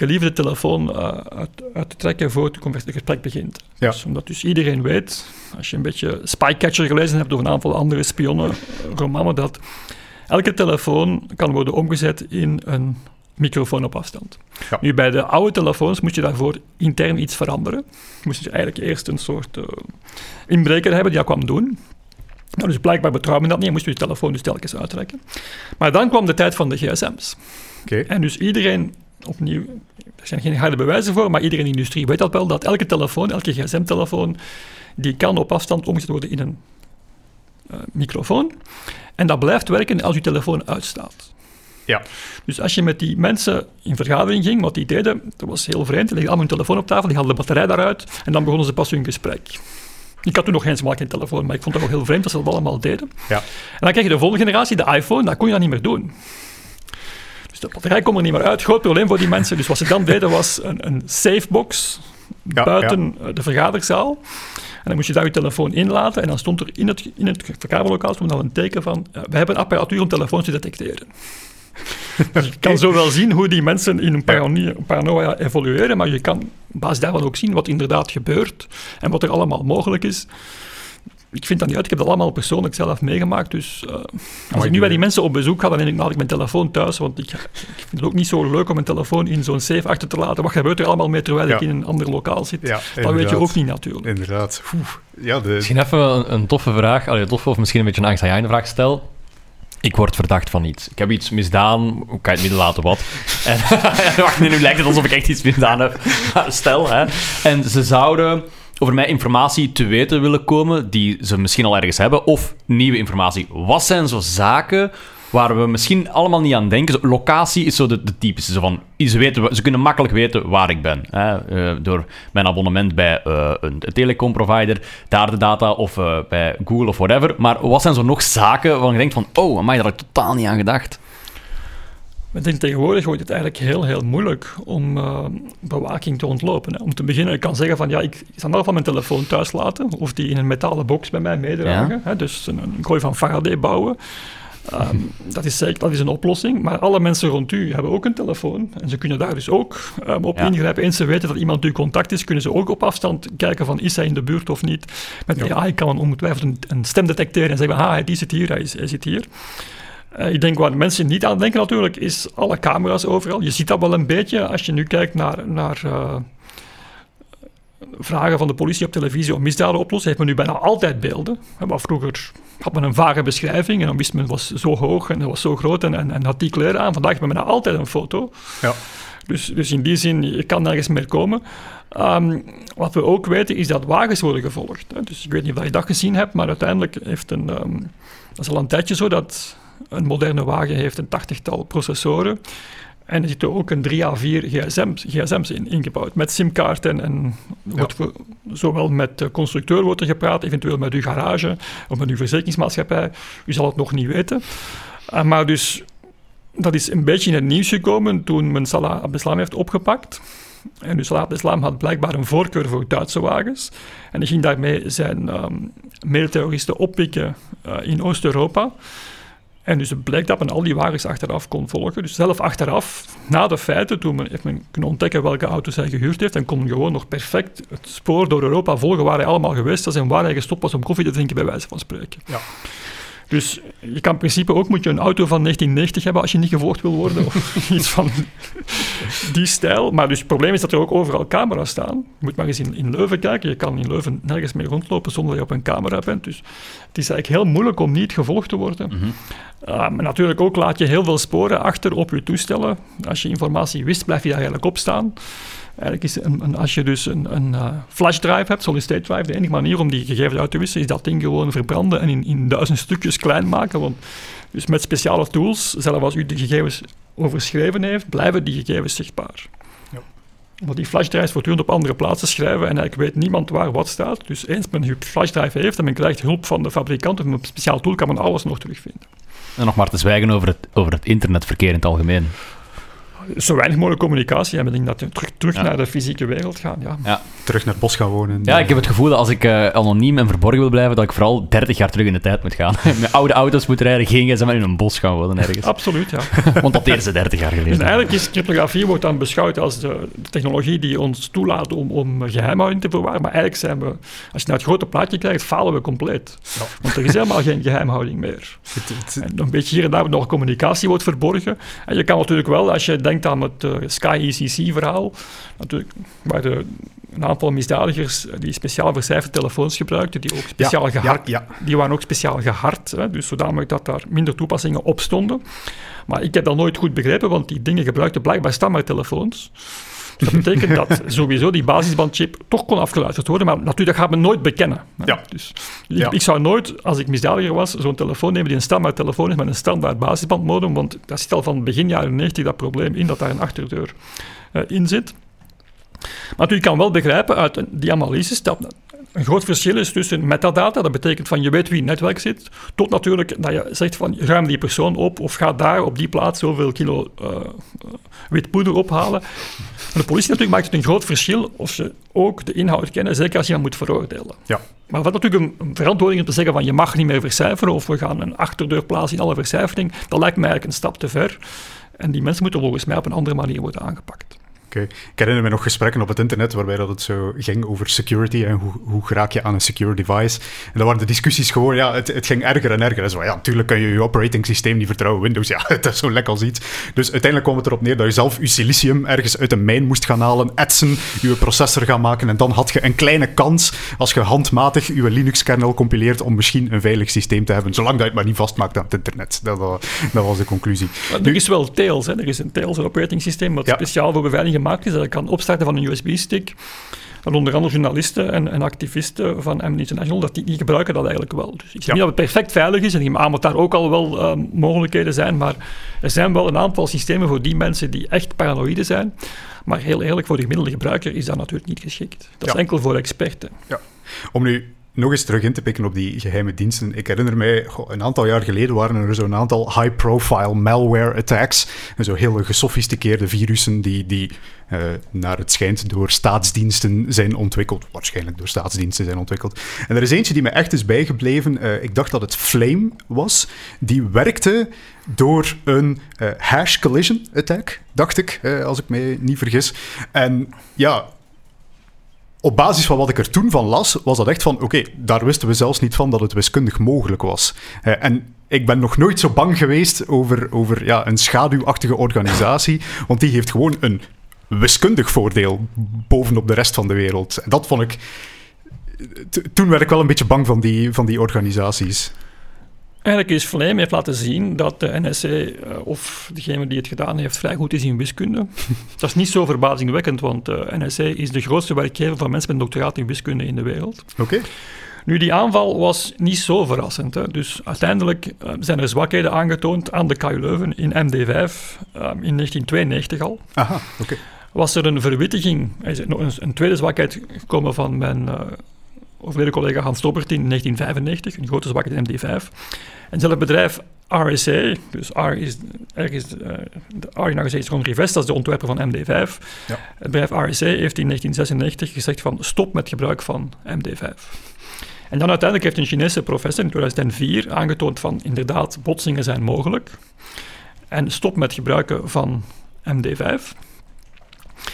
Geliefde telefoon uh, uit, uit, te trekken voor het gesprek begint. Ja. Dus, omdat dus iedereen weet, als je een beetje Spycatcher gelezen hebt of een aantal andere spionnenromanen, dat elke telefoon kan worden omgezet in een microfoon op afstand. Ja. Nu, bij de oude telefoons moest je daarvoor intern iets veranderen. Moest je eigenlijk eerst een soort uh, inbreker hebben die dat kwam doen. Nou, dus blijkbaar betrouwde men dat niet en moest je je telefoon dus telkens uittrekken. Maar dan kwam de tijd van de gsm's. Okay. En dus iedereen, opnieuw, er zijn geen harde bewijzen voor, maar iedereen in de industrie weet dat wel, dat elke telefoon, elke gsm-telefoon, die kan op afstand omgezet worden in een uh, microfoon. En dat blijft werken als je telefoon uitstaat. Ja. Dus als je met die mensen in vergadering ging, wat die deden, dat was heel vreemd. Die legden allemaal hun telefoon op tafel, die hadden de batterij daaruit en dan begonnen ze pas hun gesprek. Ik had toen nog geen smaak in telefoon, maar ik vond het wel heel vreemd dat ze dat allemaal deden. Ja. En dan krijg je de volgende generatie, de iPhone, dat kon je dan niet meer doen. Dus de batterij komt er niet meer uit. Groot probleem voor die mensen. Dus wat ze dan deden was een, een safebox buiten de vergaderzaal. En dan moest je daar je telefoon inlaten en dan stond er in het, in het vergaderlokaal stond al een teken van uh, we hebben apparatuur om telefoons te detecteren. dus je kan zo wel zien hoe die mensen in een paranoia, paranoia evolueren, maar je kan op basis daarvan ook zien wat inderdaad gebeurt en wat er allemaal mogelijk is ik vind dat niet uit. Ik heb dat allemaal persoonlijk zelf meegemaakt. Dus uh, als ik nu bij die mensen op bezoek ga, dan neem ik, laat ik mijn telefoon thuis. Want ik, ik, vind het ook niet zo leuk om mijn telefoon in zo'n safe achter te laten. Wat gebeurt er allemaal mee terwijl ik in een ander lokaal zit? Ja, dat weet je ook niet natuurlijk. Inderdaad. Ja, de... Misschien even een, een toffe vraag. Allee, toffe of misschien een beetje een angstaanjagende vraag stel. Ik word verdacht van iets. Ik heb iets misdaan. Ik kan het midden laten wat. En, wacht, nu lijkt het alsof ik echt iets misdaan heb. Stel, hè. En ze zouden over mij informatie te weten willen komen die ze misschien al ergens hebben, of nieuwe informatie. Wat zijn zo zaken waar we misschien allemaal niet aan denken? locatie is zo de, typische. Zo van, ze, weten, ze kunnen makkelijk weten waar ik ben. Hè? Uh, door mijn abonnement bij uh, een telecomprovider, daar de data, of uh, bij Google of whatever. Maar wat zijn zo nog zaken waarvan je denkt van, oh, maar daar heb ik totaal niet aan gedacht? Ik denk tegenwoordig wordt het eigenlijk heel, heel moeilijk om uh, bewaking te ontlopen. Hè. Om te beginnen, ik kan zeggen van ja, ik zal nog van mijn telefoon thuis laten of die in een metalen box bij mij meedragen. Hè. Dus een, een kooi van Faraday bouwen. Um, dat, is zeker, dat is een oplossing. Maar alle mensen rond u hebben ook een telefoon. En ze kunnen daar dus ook um, op ingrijpen. Eens ze weten dat iemand uw contact is, kunnen ze ook op afstand kijken van is hij in de buurt of niet. Met ja. AI kan men ongetwijfeld een, een, stem detecteren en zeggen, ah, hij zit hier, hij, is, hij zit hier. Uh, ik denk waar mensen niet aan denken natuurlijk, is alle camera's overal. Je ziet dat wel een beetje als je nu kijkt naar, naar uh, vragen van de politie op televisie om misdaden oplossen. Heeft men nu bijna altijd beelden. Maar vroeger had men een vage beschrijving en dan wist men het was zo hoog en het was zo groot en, en, en had die kleren aan. Vandaag hebben we bijna altijd een foto. Ja. Dus, dus in die zin, je kan nergens meer komen. Um, wat we ook weten is dat wagens worden gevolgd. Hè. Dus ik weet niet of je dat gezien hebt, maar uiteindelijk heeft een... Um, dat is al een tijdje zo dat een moderne wagen heeft een tachtigtal processoren. En er zitten ook een 3 à 4 gsm's, gsm's in, ingebouwd, met simkaarten. En wordt zowel met de constructeur wordt er gepraat, eventueel met uw garage of met uw verzekeringsmaatschappij. U zal het nog niet weten. Uh, maar dus, dat is een beetje in het nieuws gekomen toen men Salah Abdeslam heeft opgepakt. En dus Salah Abdeslam had blijkbaar een voorkeur voor Duitse wagens. En hij ging daarmee zijn um, medeterroristen oppikken uh, in Oost-Europa. En dus het blijkt dat men al die wagens achteraf kon volgen. Dus zelf achteraf, na de feiten, toen men, heeft men kunnen ontdekken welke auto's hij gehuurd heeft, en kon gewoon nog perfect het spoor door Europa volgen waar hij allemaal geweest was en waar hij gestopt was om koffie te drinken, bij wijze van spreken. Ja. Dus je kan in principe ook moet je een auto van 1990 hebben als je niet gevolgd wil worden of iets van die stijl. Maar dus het probleem is dat er ook overal camera's staan. Je moet maar eens in, in Leuven kijken. Je kan in Leuven nergens meer rondlopen zonder dat je op een camera bent. Dus het is eigenlijk heel moeilijk om niet gevolgd te worden. Mm -hmm. uh, maar natuurlijk ook laat je heel veel sporen achter op je toestellen. Als je informatie wist, blijf je daar eigenlijk op staan. Eigenlijk is een, een, als je dus een, een uh, flash drive hebt, solid state drive, de enige manier om die gegevens uit te wisselen, is dat ding gewoon verbranden en in, in duizend stukjes klein maken. Want dus met speciale tools, zelfs als u de gegevens overschreven heeft, blijven die gegevens zichtbaar. Ja. Want die flashdrives voortdurend op andere plaatsen schrijven en eigenlijk weet niemand waar wat staat. Dus eens men een flashdrive heeft en men krijgt hulp van de fabrikant of een speciaal tool, kan men alles nog terugvinden. En nog maar te zwijgen over het, over het internetverkeer in het algemeen zo weinig mogelijk communicatie hebben. Ik denk dat we terug, terug naar de fysieke wereld gaan. Ja. ja. Terug naar het bos gaan wonen. Ja, ik heb het gevoel dat als ik uh, anoniem en verborgen wil blijven, dat ik vooral 30 jaar terug in de tijd moet gaan. Met oude auto's moet rijden, geen gsm in een bos gaan wonen ergens. Absoluut, ja. Want dat eerste 30 jaar geleden. En eigenlijk is cryptografie wordt dan beschouwd als de, technologie die ons toelaat om, om geheimhouding te bewaren. Maar eigenlijk zijn we, als je naar het grote plaatje kijkt, falen we compleet. Ja. Want er is helemaal geen geheimhouding meer. En een beetje hier en daar nog communicatie wordt verborgen. En je kan natuurlijk wel, als je denkt aan het uh, Sky ECC-verhaal, natuurlijk, waar de, een aantal misdadigers die speciaal vercijferde telefoons gebruikten, die, ook speciaal ja, gehard, ja, ja. die waren ook speciaal gehard, hè, dus zodanig dat daar minder toepassingen op stonden. Maar ik heb dat nooit goed begrepen, want die dingen gebruikten blijkbaar standaardtelefoons. Dus dat betekent dat sowieso die basisbandchip toch kon afgeluisterd worden, maar natuurlijk, dat gaat men nooit bekennen. Ja. Dus ik, ja. ik, zou nooit, als ik misdadiger was, zo'n telefoon nemen die een standaard telefoon is met een standaard basisbandmodem, want dat zit al van begin jaren 90 dat probleem in, dat daar een achterdeur uh, in zit. Maar u kan wel begrijpen uit die analyses dat een groot verschil is tussen metadata, dat betekent van je weet wie in het netwerk zit, tot natuurlijk dat je zegt van ruim die persoon op of ga daar op die plaats zoveel kilo uh, wit poeder ophalen. En de politie natuurlijk maakt het een groot verschil of ze ook de inhoud kennen, zeker als je hem moet veroordelen. Ja. Maar wat natuurlijk een, verantwoording om te zeggen van je mag niet meer vercijferen of we gaan een achterdeur plaatsen in alle vercijfering, dat lijkt mij eigenlijk een stap te ver. En die mensen moeten volgens mij op een andere manier worden aangepakt. Okay. Ik herinner me nog gesprekken op het internet waarbij dat het zo ging over security en hoe, hoe raak je aan een secure device. En dan waren de discussies gewoon, ja, het, het ging erger en erger. En zo, ja, natuurlijk kan je je operating systeem niet vertrouwen. Windows, ja, het is zo lekker als iets. Dus uiteindelijk kwam het erop neer dat je zelf je silicium ergens uit een mijn moest gaan halen, etsen, je processor gaan maken. En dan had je een kleine kans, als je handmatig je Linux-kernel compileert, om misschien een veilig systeem te hebben. Zolang dat je het maar niet vastmaakt aan het internet. Dat, dat was de conclusie. er is wel Tails, hè. er is een Tails operating systeem wat speciaal voor beveiliging gemaakt is. Dat kan opstarten van een USB-stick. En onder andere journalisten en, en, activisten van Amnesty International, dat die, die gebruiken dat eigenlijk wel. Dus ik zeg niet dat het perfect veilig is, en ik aan dat daar ook al wel uh, mogelijkheden zijn, maar er zijn wel een aantal systemen voor die mensen die echt paranoïde zijn. Maar heel eerlijk, voor de gemiddelde gebruiker is dat natuurlijk niet geschikt. Dat is enkel voor experten. Ja. Om nu nog eens terug in te pikken op die geheime diensten. Ik herinner mij, een aantal jaar geleden waren er zo'n aantal high-profile malware attacks. En zo hele gesofisticeerde virussen die, die uh, naar het schijnt door staatsdiensten zijn ontwikkeld. Waarschijnlijk door staatsdiensten zijn ontwikkeld. En er is eentje die me echt is bijgebleven. Uh, ik dacht dat het Flame was. Die werkte door een uh, hash collision attack, dacht ik, als ik mij niet vergis. En ja, op basis van wat ik er toen van las, was dat echt van: oké, daar wisten we zelfs niet van dat het wiskundig mogelijk was. Uh, en ik ben nog nooit zo bang geweest over, over ja, een schaduwachtige organisatie, want die heeft gewoon een wiskundig voordeel bovenop de rest van de wereld. En dat vond ik. Toen werd ik wel een beetje bang van die, van die organisaties. Eigenlijk is Vleem heeft laten zien dat de NSC, uh, of degene die het gedaan heeft, vrij goed is in wiskunde. dat is niet zo verbazingwekkend, want de NSC is de grootste werkgever van mensen met een doctoraat in wiskunde in de wereld. Oké. Nu, die aanval was niet zo verrassend. Hè. Dus uiteindelijk uh, zijn er zwakheden aangetoond aan de KU Leuven in MD5 uh, in 1992 al. Aha, oké. Was er een verwittiging, er is een, een tweede zwakheid gekomen van mijn uh, overleden collega Hans Stoppert in 1995, een grote zwakheid in MD5. En zelf bedrijf RSA, dus R is, ergens, uh, de R in RSA is Ron Rivest, dat is de ontwerper van MD5. Ja. Het bedrijf RSA heeft in 1996 gezegd van stop met gebruik van MD5. En dan uiteindelijk heeft een Chinese professor in 2004 aangetoond van inderdaad, botsingen zijn mogelijk. En stop met gebruiken van MD5.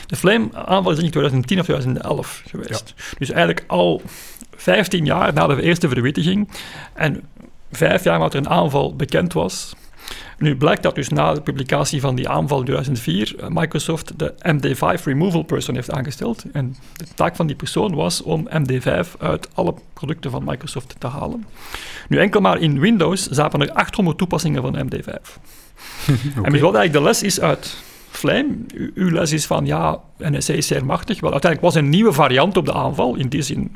De Flame-aanval is in 2010 of 2011 geweest. Dus eigenlijk al 15 jaar na de eerste verwittiging en vijf jaar nadat er een aanval bekend was. Nu blijkt dat dus na de publicatie van die aanval in 2004 eh, Microsoft de MD5 removal person heeft aangesteld. En de taak van die persoon was om MD5 uit alle producten van Microsoft te halen. Nu enkel maar in Windows zaten er 800 toepassingen van MD5. okay. En wat eigenlijk de les is uit Flame, uw les is van ja, NSA is zeer machtig. Wel, uiteindelijk was een nieuwe variant op de aanval, in die zin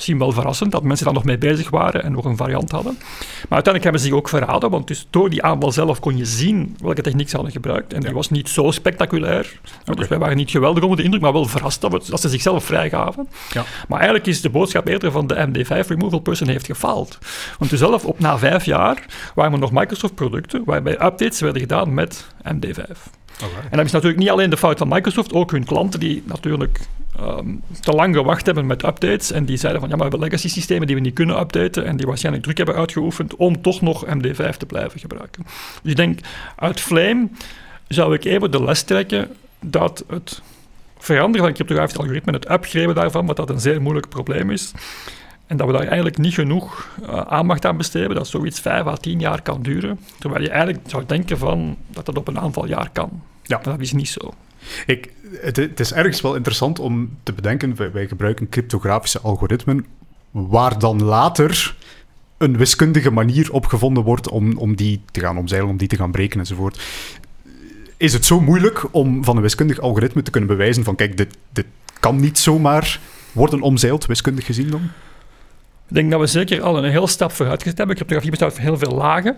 misschien wel verrassend dat mensen daar nog mee bezig waren en nog een variant hadden. Maar uiteindelijk hebben ze zich ook verraden, want dus door die aanval zelf kon je zien welke techniek ze hadden gebruikt. En die was niet zo spectaculair. Okay. Dus wij waren niet geweldig onder de indruk, maar wel verrast dat, we, dat ze zichzelf vrijgaven. Ja. Maar eigenlijk is de boodschap eerder van de MD5 removal person heeft gefaald. Want dus zelf op na vijf jaar waren er nog Microsoft-producten waarbij updates werden gedaan met MD5. En dat is natuurlijk niet alleen de fout van Microsoft, ook hun klanten die natuurlijk um, te lang gewacht hebben met updates en die zeiden van ja, maar we hebben legacy systemen die we niet kunnen updaten en die waarschijnlijk druk hebben uitgeoefend om toch nog MD5 te blijven gebruiken. Dus ik denk, uit Flame zou ik even de les trekken dat het veranderen van cryptografisch algoritme, het upgraden daarvan, wat dat een zeer moeilijk probleem is, en dat we daar eigenlijk niet genoeg uh, aandacht aan besteden, dat zoiets 5 à 10 jaar kan duren. Terwijl je eigenlijk zou denken van dat dat op een aantal jaar kan. Ja. Maar dat is niet zo. Ik, het, is ergens wel interessant om te bedenken, wij, wij gebruiken cryptografische algoritmen, waar dan later een wiskundige manier op gevonden wordt om, om die te gaan omzeilen, om die te gaan breken enzovoort. Is het zo moeilijk om van een wiskundig algoritme te kunnen bewijzen van kijk, dit, dit kan niet zomaar worden omzeild, wiskundig gezien dan? Ik denk dat we zeker al een heel stap vooruit gezet hebben. Cryptografie bestaat uit heel veel lagen.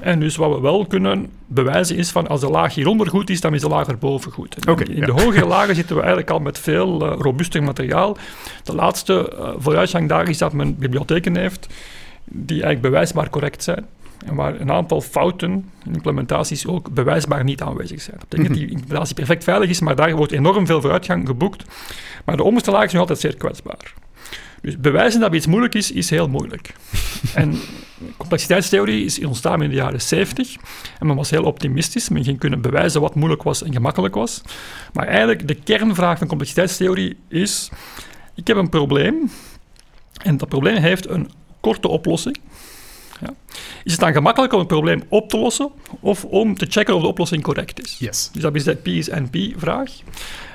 En dus wat we wel kunnen bewijzen is van als de laag hieronder goed is, dan is de laag erboven goed. In ja. de hogere lagen zitten we eigenlijk al met veel eh, robuuster materiaal. De laatste eh, vooruitgang daar is dat men bibliotheken heeft die eigenlijk bewijsbaar correct zijn. En waar een aantal fouten in implementaties ook bewijsbaar niet aanwezig zijn. Dat betekent dat die implementatie perfect veilig is, maar daar wordt enorm veel vooruitgang geboekt. Maar de onderste laag is nog altijd zeer kwetsbaar. Dus bewijzen dat iets moeilijk is, is heel moeilijk. en complexiteitstheorie is ontstaan in de jaren 70 en men was heel optimistisch. Men ging kunnen bewijzen wat moeilijk was en gemakkelijk was. Maar eigenlijk de kernvraag van complexiteitstheorie is: ik heb een probleem en dat probleem heeft een korte oplossing. Ja. Is het dan gemakkelijk om het probleem op te lossen of om te checken of de oplossing correct is? Yes. Dus dat is de P is NP-vraag.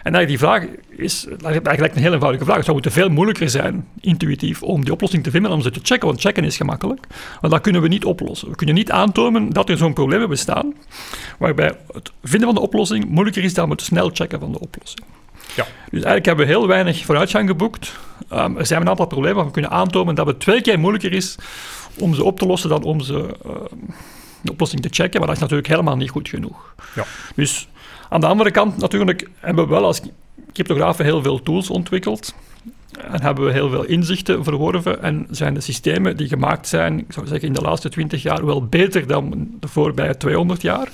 En eigenlijk die vraag is eigenlijk een heel eenvoudige vraag. Het zou moeten veel moeilijker zijn, intuïtief, om die oplossing te vinden en om ze te checken, want checken is gemakkelijk. Maar dat kunnen we niet oplossen. We kunnen niet aantonen dat er zo'n probleem bestaan, waarbij het vinden van de oplossing moeilijker is dan het snel checken van de oplossing. Ja. Dus eigenlijk hebben we heel weinig vooruitgang geboekt. Um, er zijn een aantal problemen waar we kunnen aantonen dat het twee keer moeilijker is om ze op te lossen dan om ze, uh, de oplossing te checken, maar dat is natuurlijk helemaal niet goed genoeg. Ja. Dus aan de andere kant natuurlijk hebben we wel als cryptografen heel veel tools ontwikkeld en hebben we heel veel inzichten verworven en zijn de systemen die gemaakt zijn, ik zou zeggen in de laatste 20 jaar, wel beter dan de voorbije 200 jaar.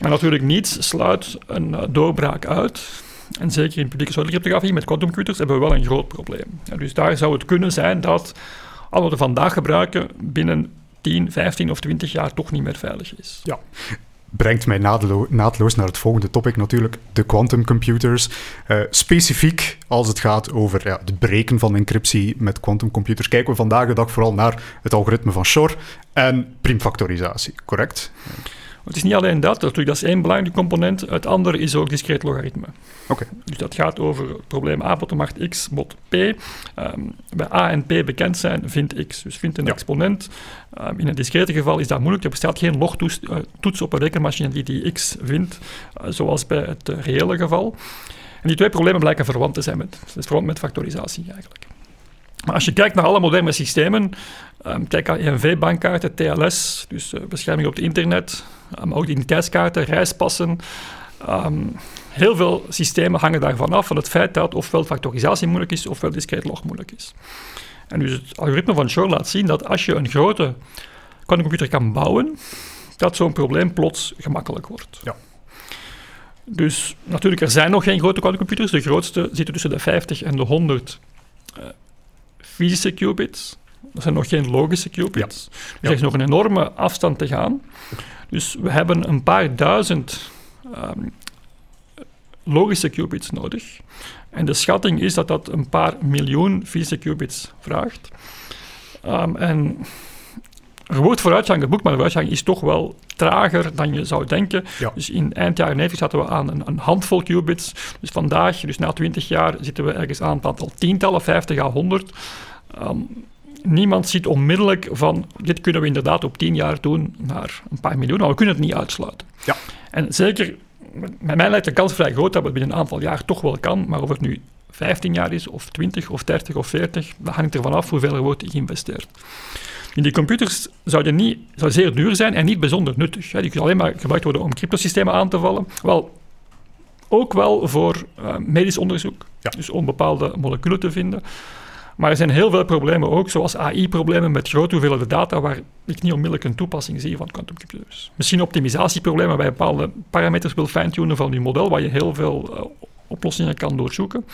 Maar natuurlijk niets sluit een uh, doorbraak uit. En zeker in publieke cryptografie met quantumcomputers hebben we wel een groot probleem. Ja, dus daar zou het kunnen zijn dat wat we vandaag gebruiken binnen 10, 15 of 20 jaar toch niet meer veilig is. Ja. Brengt mij naadlo naadloos naar het volgende topic natuurlijk, de quantumcomputers. Uh, specifiek als het gaat over ja, het breken van encryptie met quantumcomputers, kijken we vandaag de dag vooral naar het algoritme van Shor en primfactorisatie, correct? Het is niet alleen dat, natuurlijk, dat is één belangrijke component. Het andere is ook discreet logaritme. Okay. Dus dat gaat over het probleem a tot de macht x bot p. Um, bij a en p bekend zijn, vindt x. Dus vindt een ja. exponent. Um, in het discrete geval is dat moeilijk. Er bestaat geen logtoets uh, op een rekenmachine die die x vindt, uh, zoals bij het uh, reële geval. En die twee problemen blijken verwant te zijn met, dus verwant met factorisatie eigenlijk. Maar als je kijkt naar alle moderne systemen, um, kijk naar EMV-bankkaarten, TLS, dus uh, bescherming op het internet, um, ook identiteitskaarten, reispassen. Um, heel veel systemen hangen daarvan af van het feit dat ofwel factorisatie moeilijk is, ofwel discrete log moeilijk is. En dus het algoritme van Shor laat zien dat als je een grote quantumcomputer kan bouwen, dat zo'n probleem plots gemakkelijk wordt. Ja. Dus natuurlijk, er zijn nog geen grote quantumcomputers. De grootste zitten tussen de 50 en de 100 uh, fysische qubits. Dat zijn nog geen logische qubits. Ja. Dus er is nog een enorme afstand te gaan. Dus we hebben een paar duizend um, logische qubits nodig. En de schatting is dat dat een paar miljoen fysische qubits vraagt. Um, en er wordt vooruitgang geboekt, maar de vooruitgang is toch wel trager dan je zou denken. Ja. Dus in eind jaren 90 zaten we aan een, een, handvol qubits. Dus vandaag, dus na 20 jaar, zitten we ergens aan het aantal tientallen, 50 à 100. Um, niemand ziet onmiddellijk van dit kunnen we inderdaad op 10 jaar doen naar een paar miljoen, maar we kunnen het niet uitsluiten. Ja. En zeker, met mij lijkt de kans vrij groot dat we het binnen een aantal jaar toch wel kan, maar of het nu 15 jaar is, of 20, of 30, of 40, dat hangt ervan af hoeveel er wordt geïnvesteerd. In die computers zouden niet, zou zeer duur zijn en niet bijzonder nuttig. Die kunnen alleen maar gebruikt worden om cryptosystemen aan te vallen. Wel, ook wel voor uh, medisch onderzoek, ja. dus om bepaalde moleculen te vinden. Maar er zijn heel veel problemen ook, zoals AI-problemen met grote hoeveelheden data, waar ik niet onmiddellijk een toepassing zie van quantumcomputers. Misschien optimisatieproblemen bij bepaalde parameters wil fine-tunen van je model, waar je heel veel uh, oplossingen kan doorzoeken.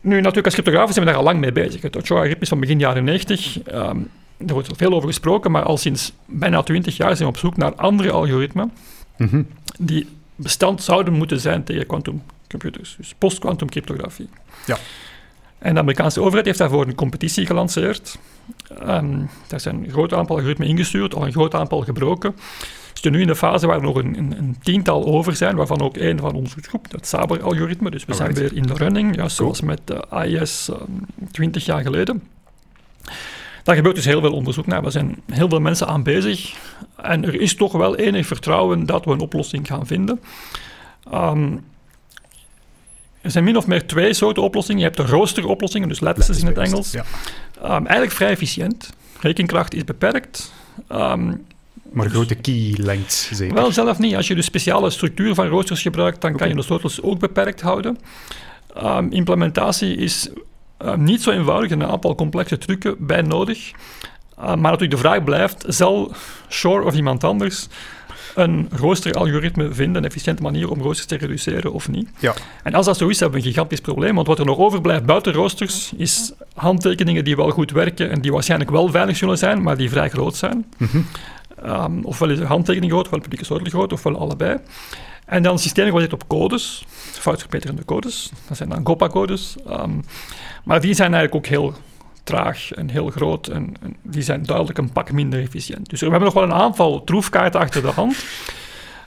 Nu, natuurlijk, als cryptografen zijn we daar al lang mee bezig. Het Ochoa-algoritme is van begin jaren 90. Um, er wordt veel over gesproken, maar al sinds bijna 20 jaar zijn we op zoek naar andere algoritmen mm -hmm. die bestand zouden moeten zijn tegen quantumcomputers, dus post-quantum cryptografie. Ja. En de Amerikaanse overheid heeft daarvoor een competitie gelanceerd. Um, daar zijn een groot aantal algoritmen ingestuurd, al een groot aantal gebroken. We zitten nu in de fase waar nog een, een, een, tiental over zijn, waarvan ook één van onze groep, het Saber-algoritme. Dus we Alright. zijn weer in de running, ja, zoals met de AIS um, 20 jaar geleden. Daar gebeurt dus heel veel onderzoek naar. Er zijn heel veel mensen aan bezig. En er is toch wel enig vertrouwen dat we een oplossing gaan vinden. Um, er zijn min of meer twee soorten oplossingen. Je hebt de roosteroplossingen, dus lattices in het Engels. Ja. Ehm, eigenlijk vrij efficiënt. Rekenkracht is beperkt. Ehm, maar grote key lengths zeker? Wel, zelf niet. Als je de speciale structuur van roosters gebruikt, dan kan je de sleutels ook beperkt houden. Ehm, implementatie is niet zo eenvoudig, een aantal complexe trucken bij nodig. maar natuurlijk de vraag blijft, zal Shore of iemand anders een roosteralgoritme vinden, een efficiënte manier om roosters te reduceren of niet. Ja. En als dat zo is, hebben we een gigantisch probleem, want wat er nog overblijft buiten roosters is handtekeningen die wel goed werken en die waarschijnlijk wel veilig zullen zijn, maar die vrij groot zijn. Mm ofwel is de handtekening groot, ofwel publieke sleutel groot, ofwel allebei. En dan systeem gebaseerd op codes, foutverbeterende codes. Dat zijn dan GOPA-codes. Ehm, maar die zijn eigenlijk ook heel traag en heel groot. En, en, die zijn duidelijk een pak minder efficiënt. Dus we hebben nog wel een aantal troefkaarten achter de hand.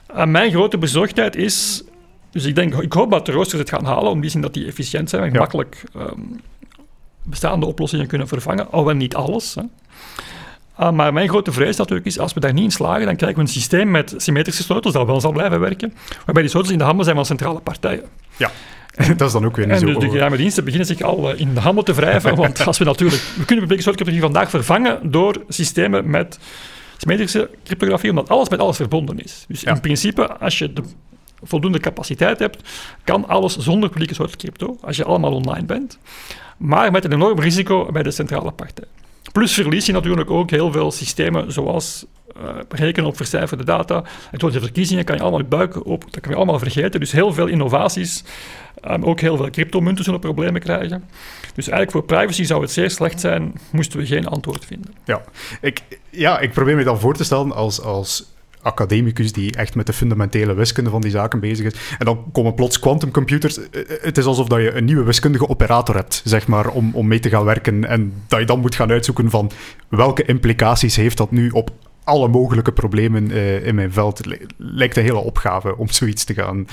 En mijn grote bezorgdheid is... Dus ik denk, ik hoop dat de roosters het gaan halen, om die zin dat die efficiënt zijn en ja. makkelijk um, bestaande oplossingen kunnen vervangen. Al wel niet alles. Hè. Uh, maar mijn grote vrees natuurlijk is, als we daar niet in slagen, dan krijgen we een systeem met symmetrische sleutels dat wel zal blijven werken, waarbij die sleutels in de handen zijn van centrale partijen. Ja. dat is dan ook weer niet en zo... dus de geheime diensten beginnen zich al uh, in de handen te wrijven, want als we natuurlijk... We kunnen publieke cryptografie vandaag vervangen door systemen met symmetrische cryptografie, omdat alles met alles verbonden is. Dus ja. in principe, als je de voldoende capaciteit hebt, kan alles zonder publieke soort crypto, als je allemaal online bent, maar met een enorm risico bij de centrale partij. Plus verlies je natuurlijk ook heel veel systemen zoals uh, rekenen op vercijferde data. En door de verkiezingen kan je allemaal je buik op, dat kan je allemaal vergeten. Dus heel veel innovaties, um, ook heel veel cryptomunten zullen problemen krijgen. Dus eigenlijk voor privacy zou het zeer slecht zijn, moesten we geen antwoord vinden. Ja, ik, ja, ik probeer me dan voor te stellen als, als academicus die echt met de fundamentele wiskunde van die zaken bezig is. En dan komen plots quantumcomputers. Het is alsof dat je een nieuwe wiskundige operator hebt, zeg maar, om, om mee te gaan werken. En dat je dan moet gaan uitzoeken van welke implicaties heeft dat nu op alle mogelijke problemen uh, in mijn veld. Lijkt een hele opgave om zoiets te gaan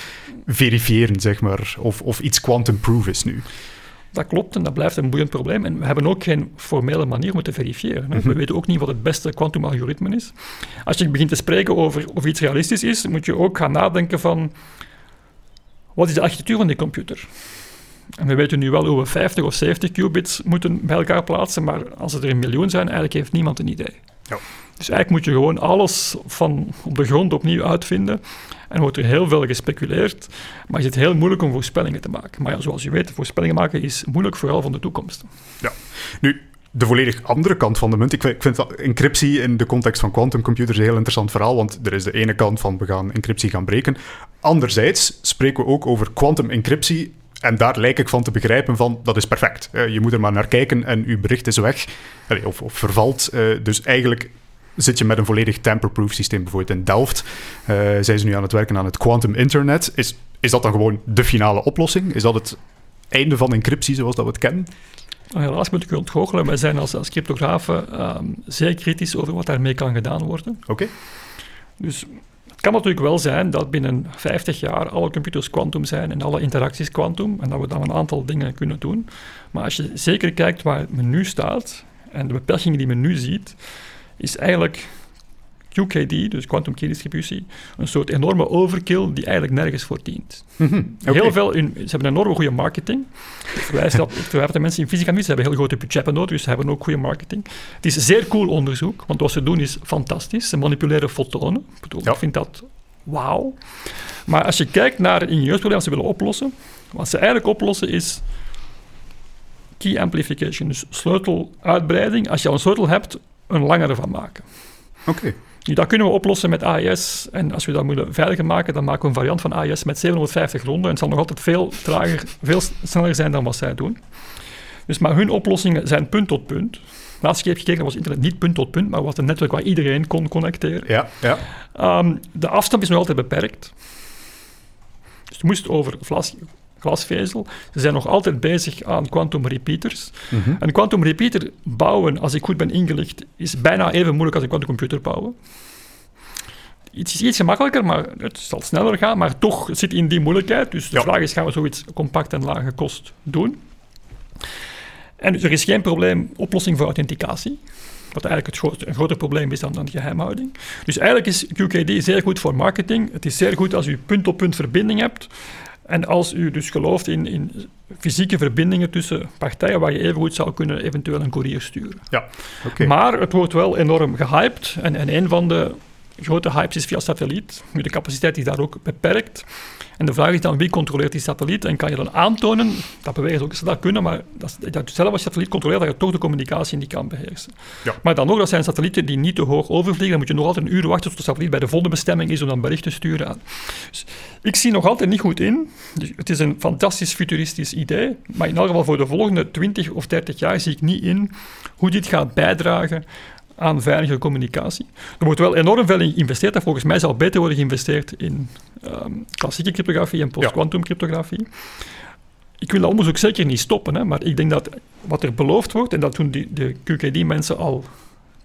verifiëren, zeg maar. Of, of iets quantum-proof is nu. Dat klopt en dat blijft een boeiend probleem. En we hebben ook geen formele manier om te verifiëren. -hmm. We weten ook niet wat het beste kwantumalgoritme is. Als je begint te spreken over of iets realistisch is, moet je ook gaan nadenken van... Wat is de architectuur van die computer? En we weten nu wel hoe we 50 of 70 qubits moeten bij elkaar plaatsen, maar als het er een miljoen zijn, eigenlijk heeft niemand een idee. Ja. Dus eigenlijk moet je gewoon alles van op de grond opnieuw uitvinden. En wordt er heel veel gespeculeerd, maar is het heel moeilijk om voorspellingen te maken. Maar ja, zoals je weet, voorspellingen maken is moeilijk, vooral van de toekomst. Ja, nu, de volledig andere kant van de munt. Ik vind, encryptie in de context van quantumcomputers een heel interessant verhaal, want er is de ene kant van we gaan encryptie gaan breken. Anderzijds spreken we ook over quantum encryptie en daar lijk ik van te begrijpen van, dat is perfect. je moet er maar naar kijken en uw bericht is weg, of, of vervalt. dus eigenlijk zit je met een volledig tamper-proof systeem. Bijvoorbeeld in Delft uh, zijn ze nu aan het werken aan het quantum internet. Is, is dat dan gewoon de finale oplossing? Is dat het einde van encryptie zoals dat we het kennen? Helaas moet ik u ontgoochelen. Wij zijn als, als cryptografen um, zeer kritisch over wat daarmee kan gedaan worden. Oké. Okay. Dus het kan natuurlijk wel zijn dat binnen 50 jaar alle computers kwantum zijn en alle interacties kwantum en dat we dan een aantal dingen kunnen doen. Maar als je zeker kijkt waar men nu staat en de beperkingen die men nu ziet, is eigenlijk QKD, dus quantum key distributie, een soort enorme overkill die eigenlijk nergens voor dient. Okay. Heel veel in, ze hebben een enorme goede marketing. Ik verwijs dat, ik verwijs dat mensen in fysica niet, ze hebben heel grote budgetten nodig, dus ze hebben ook goede marketing. Het is zeer cool onderzoek, want wat ze doen is fantastisch. Ze manipuleren fotonen. Ik, bedoel, ja. ik vind dat wauw. Maar als je kijkt naar een ingenieursprobleem dat ze willen oplossen, wat ze eigenlijk oplossen is key amplification, dus sleuteluitbreiding. Als je al een sleutel hebt, een langere van maken. Oké. Okay. Dat kunnen we oplossen met AES. En als we dat moeten veiliger maken, dan maken we een variant van AES met 750 ronden. En het zal nog altijd veel trager, veel sneller zijn dan wat zij doen. Dus, maar hun oplossingen zijn punt tot punt. Laatst keer heb gekeken, was internet niet punt tot punt, maar was een netwerk waar iedereen kon connecteren. Ja, ja. Um, de afstand is nog altijd beperkt. Dus je moest over glasvezel. Ze zijn nog altijd bezig aan quantum repeaters. Mm -hmm. Een quantum repeater bouwen, als ik goed ben ingelicht, is bijna even moeilijk als een quantumcomputer bouwen. Het is iets gemakkelijker, maar het zal sneller gaan, maar toch zit in die moeilijkheid. Dus de ja. vraag is, gaan we zoiets compact en lage kost doen? En dus er is geen probleem, oplossing voor authenticatie. Wat eigenlijk het groot, een groter probleem is dan, dan geheimhouding. Dus eigenlijk is QKD zeer goed voor marketing. Het is zeer goed als u punt-op-punt -punt verbinding hebt. En als u dus gelooft in, in fysieke verbindingen tussen partijen waar je even goed zou kunnen eventueel een courier sturen. Ja, oké. Maar het wordt wel enorm gehyped. En, en een van de grote hypes is via satelliet. Nu, de capaciteit is daar ook beperkt. En de vraag is dan, wie controleert die satelliet? En kan je dan aantonen, dat bewegen ook, ze dat kunnen, maar dat, dat zelf als je satelliet controleert, dat je toch de communicatie niet kan beheersen. Ja. Maar dan nog, dat zijn satellieten die niet te hoog overvliegen. Dan moet je nog altijd een uur wachten tot de satelliet bij de volgende bestemming is om dan bericht te sturen. aan. Dus ik zie nog altijd niet goed in. Dus het is een fantastisch futuristisch idee, maar in elk geval voor de volgende 20 of 30 jaar zie ik niet in hoe dit gaat bijdragen aan veilige communicatie. Er wordt wel enorm veel in geïnvesteerd. En volgens mij zal beter worden geïnvesteerd in ehm, klassieke cryptografie en post-quantum cryptografie. Ik wil dat onderzoek zeker niet stoppen, hè, maar ik denk dat wat er beloofd wordt, en dat doen die, de QKD-mensen al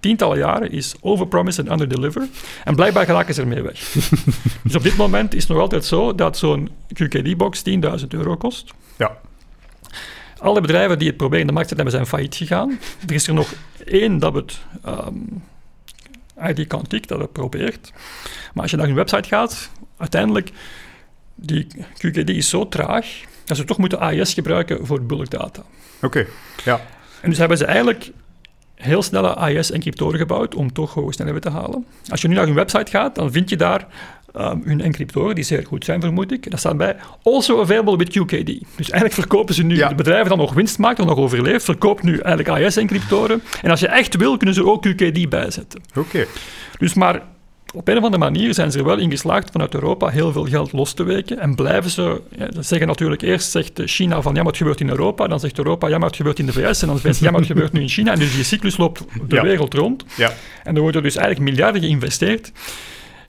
tientallen jaren, is overpromise en underdeliver. En blijkbaar geraken ze ermee weg. dus op dit moment is het nog altijd zo dat zo'n QKD-box 10.000 euro kost. Ja. Alle bedrijven die het proberen in de markt te hebben, zijn failliet gegaan. Er is er nog één dat het um, ID Quantique dat het probeert. Maar als je naar hun website gaat, uiteindelijk, die QKD is zo traag dat ze toch moeten AES gebruiken voor bulkdata. Oké, ja. En dus hebben ze eigenlijk heel snelle AES-encryptoren gebouwd om toch hoge snelheden te halen. Als je nu naar hun website gaat, dan vind je daar um, hun encryptoren, die zeer goed zijn, vermoed ik. Dat staat bij also available with QKD. Dus eigenlijk verkopen ze nu, Ja. de bedrijven dat nog winst maken, dat nog overleeft, verkoopt nu eigenlijk AES-encryptoren. En als je echt wil, kunnen ze ook QKD bijzetten. Oké. Dus maar op een of andere manier zijn ze er wel in geslaagd vanuit Europa heel veel geld los te weken. En blijven ze, ja, zeggen natuurlijk eerst zegt China van ja, maar het gebeurt in Europa. Dan zegt Europa ja, maar het gebeurt in de VS. En dan zegt ja, maar het gebeurt nu in China. En dus die cyclus loopt de Ja. wereld rond. Ja. En er worden dus eigenlijk miljarden geïnvesteerd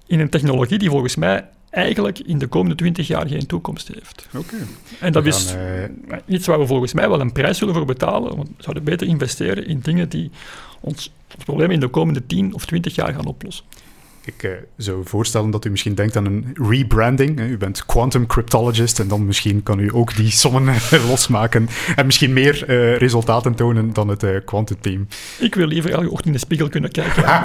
in een technologie die volgens mij eigenlijk in de komende twintig jaar geen toekomst heeft. Oké. En dat is eh, iets waar we volgens mij wel een prijs zullen voor betalen. Want we zouden beter investeren in dingen die ons, ons probleem in de komende 10 of 20 jaar gaan oplossen. Ik eh, zou voorstellen dat u misschien denkt aan een rebranding. U bent quantum cryptologist en dan misschien kan u ook die sommen losmaken en misschien meer eh, resultaten tonen dan het eh, quantum team. Ik wil liever elke ochtend in de spiegel kunnen kijken.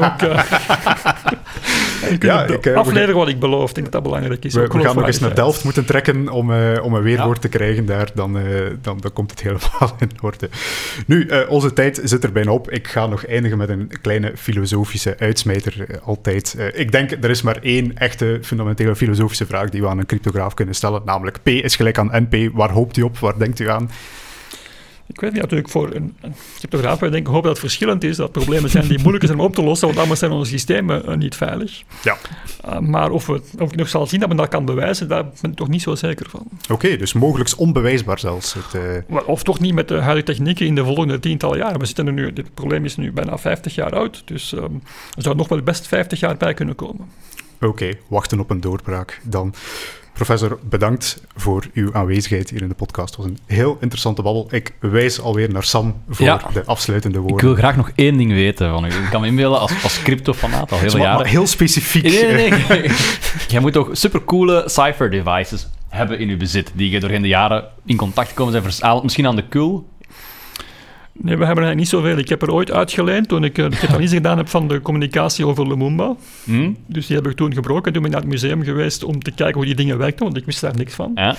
En ook, Ja, ik, afleveren wat ik beloof. Ik denk dat dat belangrijk is. We, gaan nog eens naar. Delft moeten trekken om, om een weerwoord te krijgen daar. Dan, dan, dan komt het helemaal in orde. Nu, onze tijd zit er bijna op. Ik ga nog eindigen met een kleine filosofische uitsmijter. altijd. Eh, ik denk, er is maar één echte fundamentele filosofische vraag die we aan een cryptograaf kunnen stellen. Namelijk, P is gelijk aan NP. Waar hoopt u op? Waar denkt u aan? Ik weet niet, natuurlijk voor een, een cryptograaf, wij denken, hoop dat het verschillend is, dat problemen zijn die moeilijk zijn om op te lossen, want anders zijn onze systemen eh, niet veilig. Ja. Uh, maar of, we, of ik nog zal zien dat men dat kan bewijzen, daar ben ik toch niet zo zeker van. Oké, dus mogelijk onbewijsbaar zelfs. Het, eh, Of toch niet met de huidige technieken in de volgende tientallen jaren. We zitten er nu, dit probleem is nu bijna 50 jaar oud, dus um, er zou nog wel best 50 jaar bij kunnen komen. Oké, wachten op een doorbraak dan. Professor, bedankt voor uw aanwezigheid hier in de podcast. Het was een heel interessante babbel. Ik wijs alweer naar Sam voor Ja. de afsluitende woorden. Ik wil graag nog één ding weten van u. Ik kan me inbeelden als, als cryptofanaat al heel Maar- jaren. heel specifiek. Nee, nee, nee. Jij moet toch supercoole cipher devices hebben in uw bezit, die je doorheen de jaren in contact gekomen zijn. Misschien aan de kul. Nee, we hebben eigenlijk niet zoveel. Ik heb er ooit uitgeleend toen ik eh, de analyse gedaan heb van de communicatie over Lumumba. Hm? Dus die heb ik toen gebroken. Toen ben ik naar het museum geweest om te kijken hoe die dingen werkten, want ik wist daar niks van. Ja.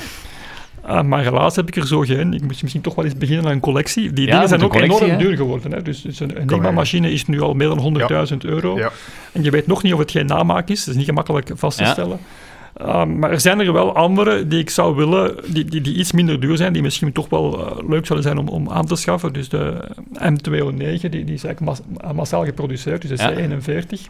Uh, maar helaas heb ik er zo geen. Ik moet misschien toch wel eens beginnen aan een collectie. Die Ja, dingen zijn een ook enorm hè? duur geworden. Hè. Dus, dus een Enigma-machine is nu al meer dan 100.000 euro. Ja. En je weet nog niet of het geen namaak is. Dat is niet gemakkelijk vast te Ja. stellen. Uh, maar er zijn er wel andere die ik zou willen, die, die, die iets minder duur zijn, die misschien toch wel uh, leuk zouden zijn om, om aan te schaffen. Dus de M209, die, die is eigenlijk mas massaal geproduceerd, dus de Ja. C41.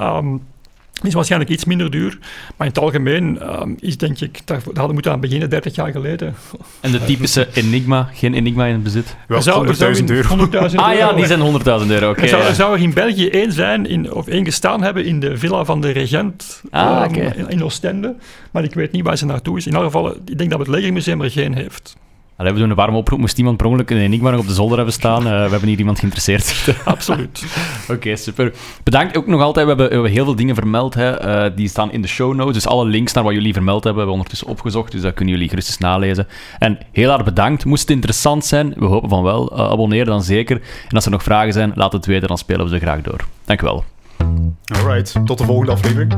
Um, die is waarschijnlijk iets minder duur, maar in het algemeen um, is denk ik, daar, daar hadden we moeten aan beginnen 30 jaar geleden. En de typische Enigma, geen Enigma in het bezit? Wel, Er zou- er zou 100.000 in euro. 100.000 Ah ja, die zijn 100.000 euro, oké. Er zou, ja. er zou er in België één zijn, in, of één gestaan hebben in de villa van de regent Ah, ehm, oké. in, in Oostende. Maar ik weet niet waar ze naartoe is. In elk geval, ik denk dat het Legermuseum er geen heeft. Allee, we doen een warme oproep. Moest iemand per ongeluk een Enigma nog op de zolder hebben staan? Uh, we hebben hier iemand geïnteresseerd. Absoluut. Oké, okay, super. Bedankt ook nog altijd. We hebben, we hebben heel veel dingen vermeld. Hè. Uh, die staan in de show notes. Dus alle links naar wat jullie vermeld hebben, hebben we ondertussen opgezocht. Dus dat kunnen jullie gerust eens nalezen. En heel hard bedankt. Moest het interessant zijn, we hopen van wel. Uh, abonneer dan zeker. En als er nog vragen zijn, laat het weten. Dan spelen we ze graag door. Dank u wel. Alright, tot de volgende aflevering.